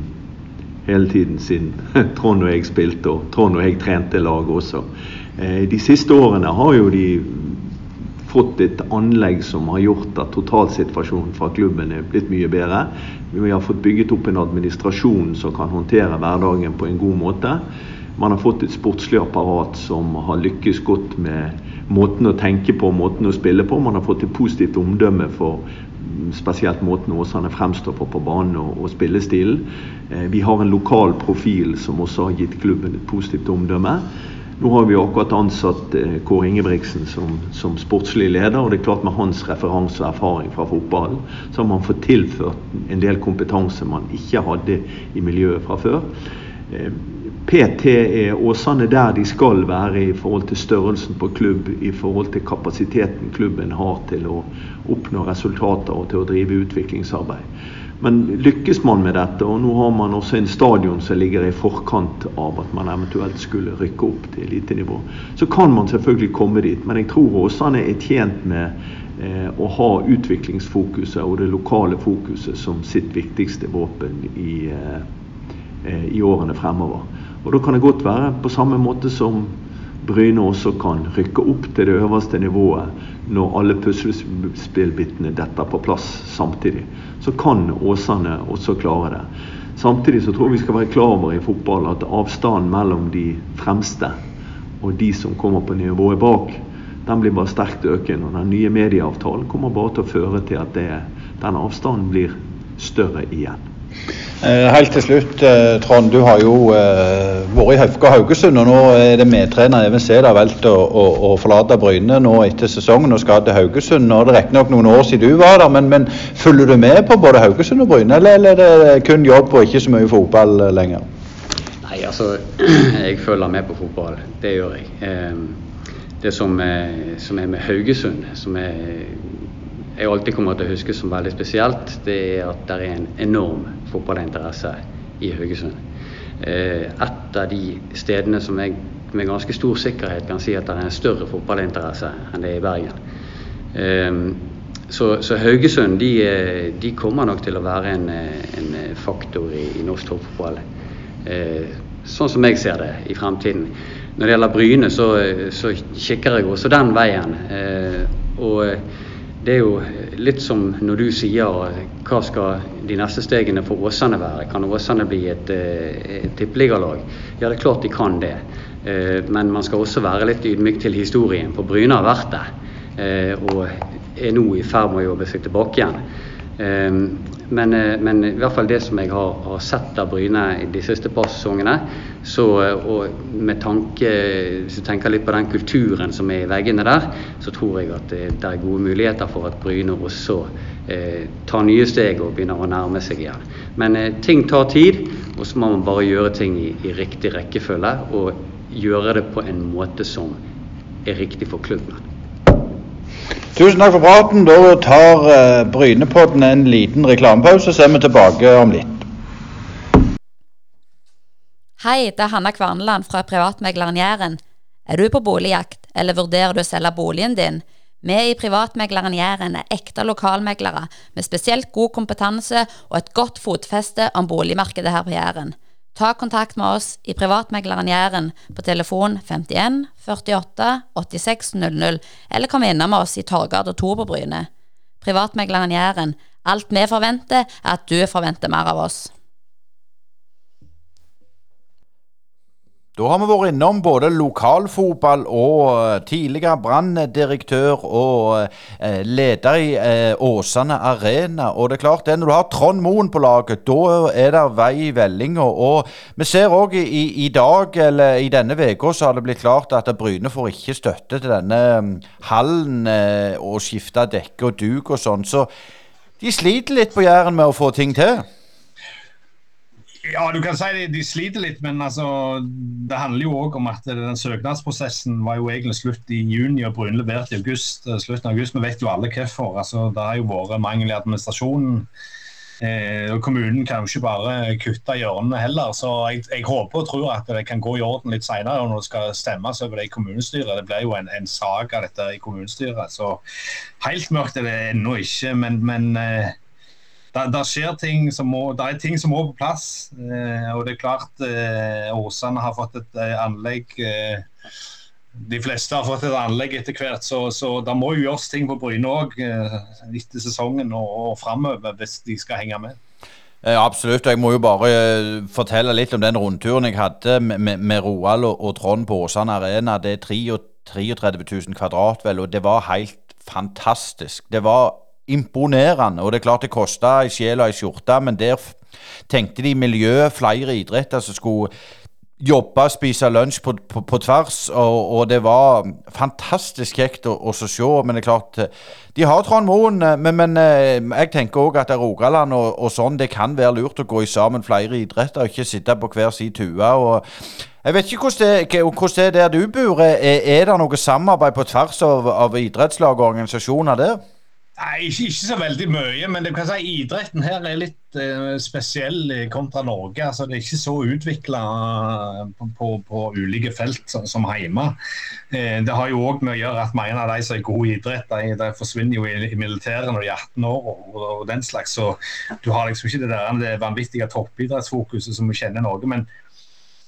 hele tiden siden Trond og jeg spilte og Trond og jeg trente laget også. Eh, de siste årene har jo de fått et anlegg som har gjort at totalsituasjonen fra klubben er blitt mye bedre. Vi har fått bygget opp en administrasjon som kan håndtere hverdagen på en god måte. Man har fått et sportslig apparat som har lykkes godt med måten å tenke på, måten å spille på. Man har fått et positivt omdømme for spesielt måten Åsane fremstår på på banen og, og spillestilen. Eh, vi har en lokal profil som også har gitt klubben et positivt omdømme. Nå har vi akkurat ansatt eh, Kåre Ingebrigtsen som, som, sportslig leder. og det er klart Med hans referanse og erfaring fra fotballen så har man fått tilført en del kompetanse man ikke hadde i miljøet fra før. Eh, PT er Åsane der de skal være i forhold til størrelsen på klubb, i forhold til kapasiteten klubben har til å oppnå resultater og til å drive utviklingsarbeid. Men lykkes man med dette, og nå har man også en stadion som ligger i forkant av at man eventuelt skulle rykke opp til elitenivå, så kan man selvfølgelig komme dit. Men jeg tror Åsane er tjent med eh, å ha utviklingsfokuset og det lokale fokuset som sitt viktigste våpen i, eh, eh i årene fremover. Og da kan det godt være på samme måte som Bryne også kan rykke opp til det øverste nivået når alle puslespillbitene detter på plass samtidig. Så kan Åsane også klare det. Samtidig så tror jeg vi skal være klar over i fotball at avstanden mellom de fremste og de som kommer på nivået bak, den blir bare sterkt økende. Og den nye medieavtalen kommer bare til å føre til at det, den avstanden blir større igjen. Eh, helt til slutt, eh, Trond. Du har jo eh, vært i Høfka Haugesund, og nå er det medtrener Even Sæd har valgt å, å, å, forlate Bryne nå etter sesongen og skal til Haugesund. Nå er det riktignok noen år siden du var der, men, men, følger du med på både Haugesund og Bryne, eller, eller er det kun jobb og ikke så mye fotball lenger? Nei, altså Jeg følger med på fotball. Det gjør jeg. Det som er, som er med Haugesund, som er jeg alltid kommer til å huske som veldig spesielt, det er at det er en enorm fotballinteresse i Haugesund. Eh, et av de stedene som jeg med ganske stor sikkerhet kan si at det er en større fotballinteresse enn det er i Bergen. Eh, så, så, Haugesund de, de, kommer nok til å være en, en faktor i, i norsk toppfotball. Eh, sånn som jeg ser det i fremtiden. Når det gjelder Bryne, så, så kikker jeg også den veien. og det er jo litt som når du sier hva skal de neste stegene for Åsane være. Kan Åsane bli et, eh, et tippeligalag? Ja, det er klart de kan det. Eh, men man skal også være litt ydmyk til historien, for Bryne har vært det. Eh, og er nå i ferd med å jobbe seg tilbake igjen. Men, eh, men, i hvert fall det som jeg har, har sett av Bryne de siste par sesongene, så, eh, og med tanke Hvis du tenker litt på den kulturen som er i veggene der, så tror jeg at det, det er gode muligheter for at Bryne også eh, tar nye steg og begynner å nærme seg igjen. Men eh, ting tar tid, og så må man bare gjøre ting i, i riktig rekkefølge. og gjøre det på en måte som er riktig for klubben. Tusen takk for praten. Da tar uh, Brynepodden en liten reklamepause, så er vi tilbake om litt. Hei, det er Hanna Kvarneland fra privatmegleren Jæren. Er du på boligjakt, eller vurderer du å selge boligen din? Vi i Privatmegleren Jæren er ekte lokalmeglere med spesielt god kompetanse og et godt fotfeste om boligmarkedet her på Jæren. Ta kontakt med oss i Privatmegleren Jæren på telefon 51 48 86 00, eller kom innom oss i Torgata 2 på Bryne. Privatmegleren Jæren. Alt vi forventer, er at du forventer mer av oss. Da har vi vært innom både lokalfotball og tidligere tidligere branndirektør og uh, leder i Åsane Arena. Og det er klart det, når du har Trond Moen på laget, da er det vei i vellinga. Og vi ser òg i, i, dag, eller i denne uka, så har det blitt klart at Bryne får ikke støtte til denne hallen og skifte dekke og duk og sånn. Så de sliter litt på Jæren med å få ting til. Ja, du kan si de, de sliter litt, men altså, det handler jo òg om at den søknadsprosessen var jo egentlig slutt i juni og Brun leverte i august. Eh, slutten av august. Vi vet jo alle hvorfor. Altså, det har jo vært mangel i administrasjonen. Eh, og Kommunen kan jo ikke bare kutte hjørnene heller. så jeg, jeg, håper og tror at det kan gå i orden litt senere når det skal stemmes over det i kommunestyret. Det blir jo en, en sak av dette i kommunestyret. Så helt mørkt er det ennå ikke. men, men eh, det skjer ting som må, det er ting som må på plass. Eh, og det er klart eh, Åsane har fått et eh, anlegg. Eh, de fleste har fått et anlegg etter hvert, så, så det må jo gjøres ting på Bryne òg eh, etter sesongen og, og framover hvis de skal henge med. Absolutt. absolutt. Jeg må jo bare fortelle litt om den rundturen jeg hadde med, med Roald og, og, Trond på Åsane Arena. Det er 33 000 kvadrat, vel, og det var helt fantastisk. Det var imponerende. Og det er klart det kosta ei sjel og ei skjorte, men der tenkte de miljø, flere idretter som skulle jobbe, spise lunsj på, på, på tvers, og, og, det var fantastisk kjekt å, å se. Men det er klart, de har Trond Moen, men, men eh, jeg tenker òg at Rogaland og, og, sånn, det kan være lurt å gå i sammen flere idretter, og ikke sitte på hver sin tue. og jeg vet ikke hvordan det, hvordan det er der du bor. Er, er det noe samarbeid på tvers av, av idrettslag og organisasjoner der? Nei, ikke, ikke, så veldig mye. Men si idretten her er litt eh, spesiell kontra Norge. Altså, det er ikke så utvikla eh, på, på, på, ulike felt som, som hjemme. Eh, det har jo òg med å gjøre at mange av de som er gode i idrett, de, de forsvinner jo i, i, militæret når de er 18 år og, og, og, den slags. Så du har liksom ikke det der det vanvittige toppidrettsfokuset som vi kjenner i Norge. men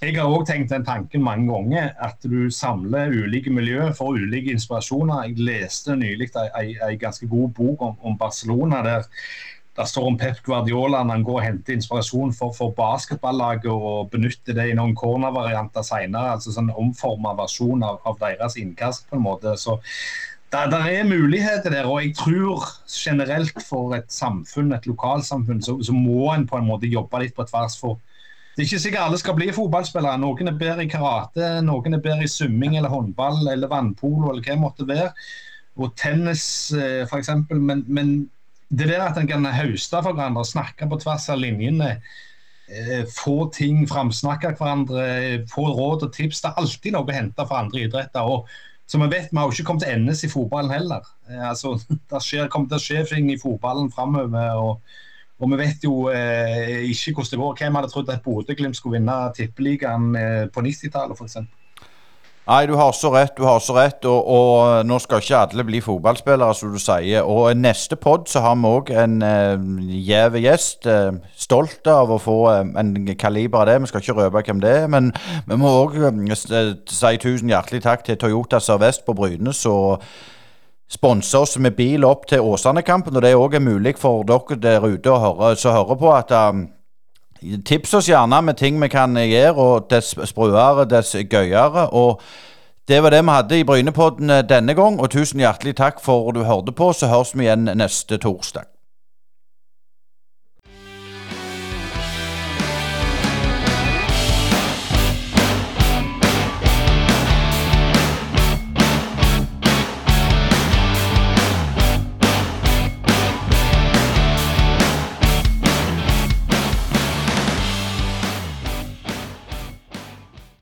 jeg har òg tenkt den tanken mange ganger, at du samler ulike miljøer for ulike inspirasjoner. Jeg leste nylig en ganske god bok om, om Barcelona. der der står om Pep Guardiola når han går og henter inspirasjon for, for basketballaget og benytter det i noen cornervarianter senere. Altså sånn omforma versjon av, av, deres innkast, på en måte. Så der, der, er muligheter der. Og jeg tror generelt for et samfunn, et lokalsamfunn, så, så må en på en måte jobbe litt på tvers for det er ikke sikkert alle skal bli fotballspillere. Noen er bedre i karate, noen er bedre i summing eller håndball eller vannpolo eller hva det måtte være. Og tennis eh, f.eks. Men, men det der at en kan hauste for hverandre, snakke på tvers av linjene, eh, få ting framsnakke hverandre, få råd og tips. Det er alltid noe å hente fra andre idretter. og som vi vet, vi har jo ikke kommet til endes i fotballen heller. Eh, altså, det skjer, kommer til å skje ting i fotballen framover. Og, og vi vet jo eh, ikke hvordan det går. Hvem hadde trodd at Bodø-Glimt skulle vinne Tippeligaen eh, på 90-tallet f.eks.? Nei, du har så rett. du har så rett, og, og, nå skal ikke alle bli fotballspillere, som du sier. Og neste pod så har vi òg en uh, gjest. Eh, stolt av å få uh, en kaliber av det. Vi skal ikke røpe hvem det er. Men vi må òg si tusen hjertelig takk til Toyota Sør-Vest på Bryne. så sponse oss med bil opp til Åsane-kampen, og det er òg mulig for dere der ute å høre, så høre på at um, Tips oss gjerne med ting vi kan gjøre, og dess sprøere, dess gøyere. og det var det vi hadde i Brynepodden denne gang, og tusen hjertelig takk for du hørte på. Så høres vi igjen neste torsdag.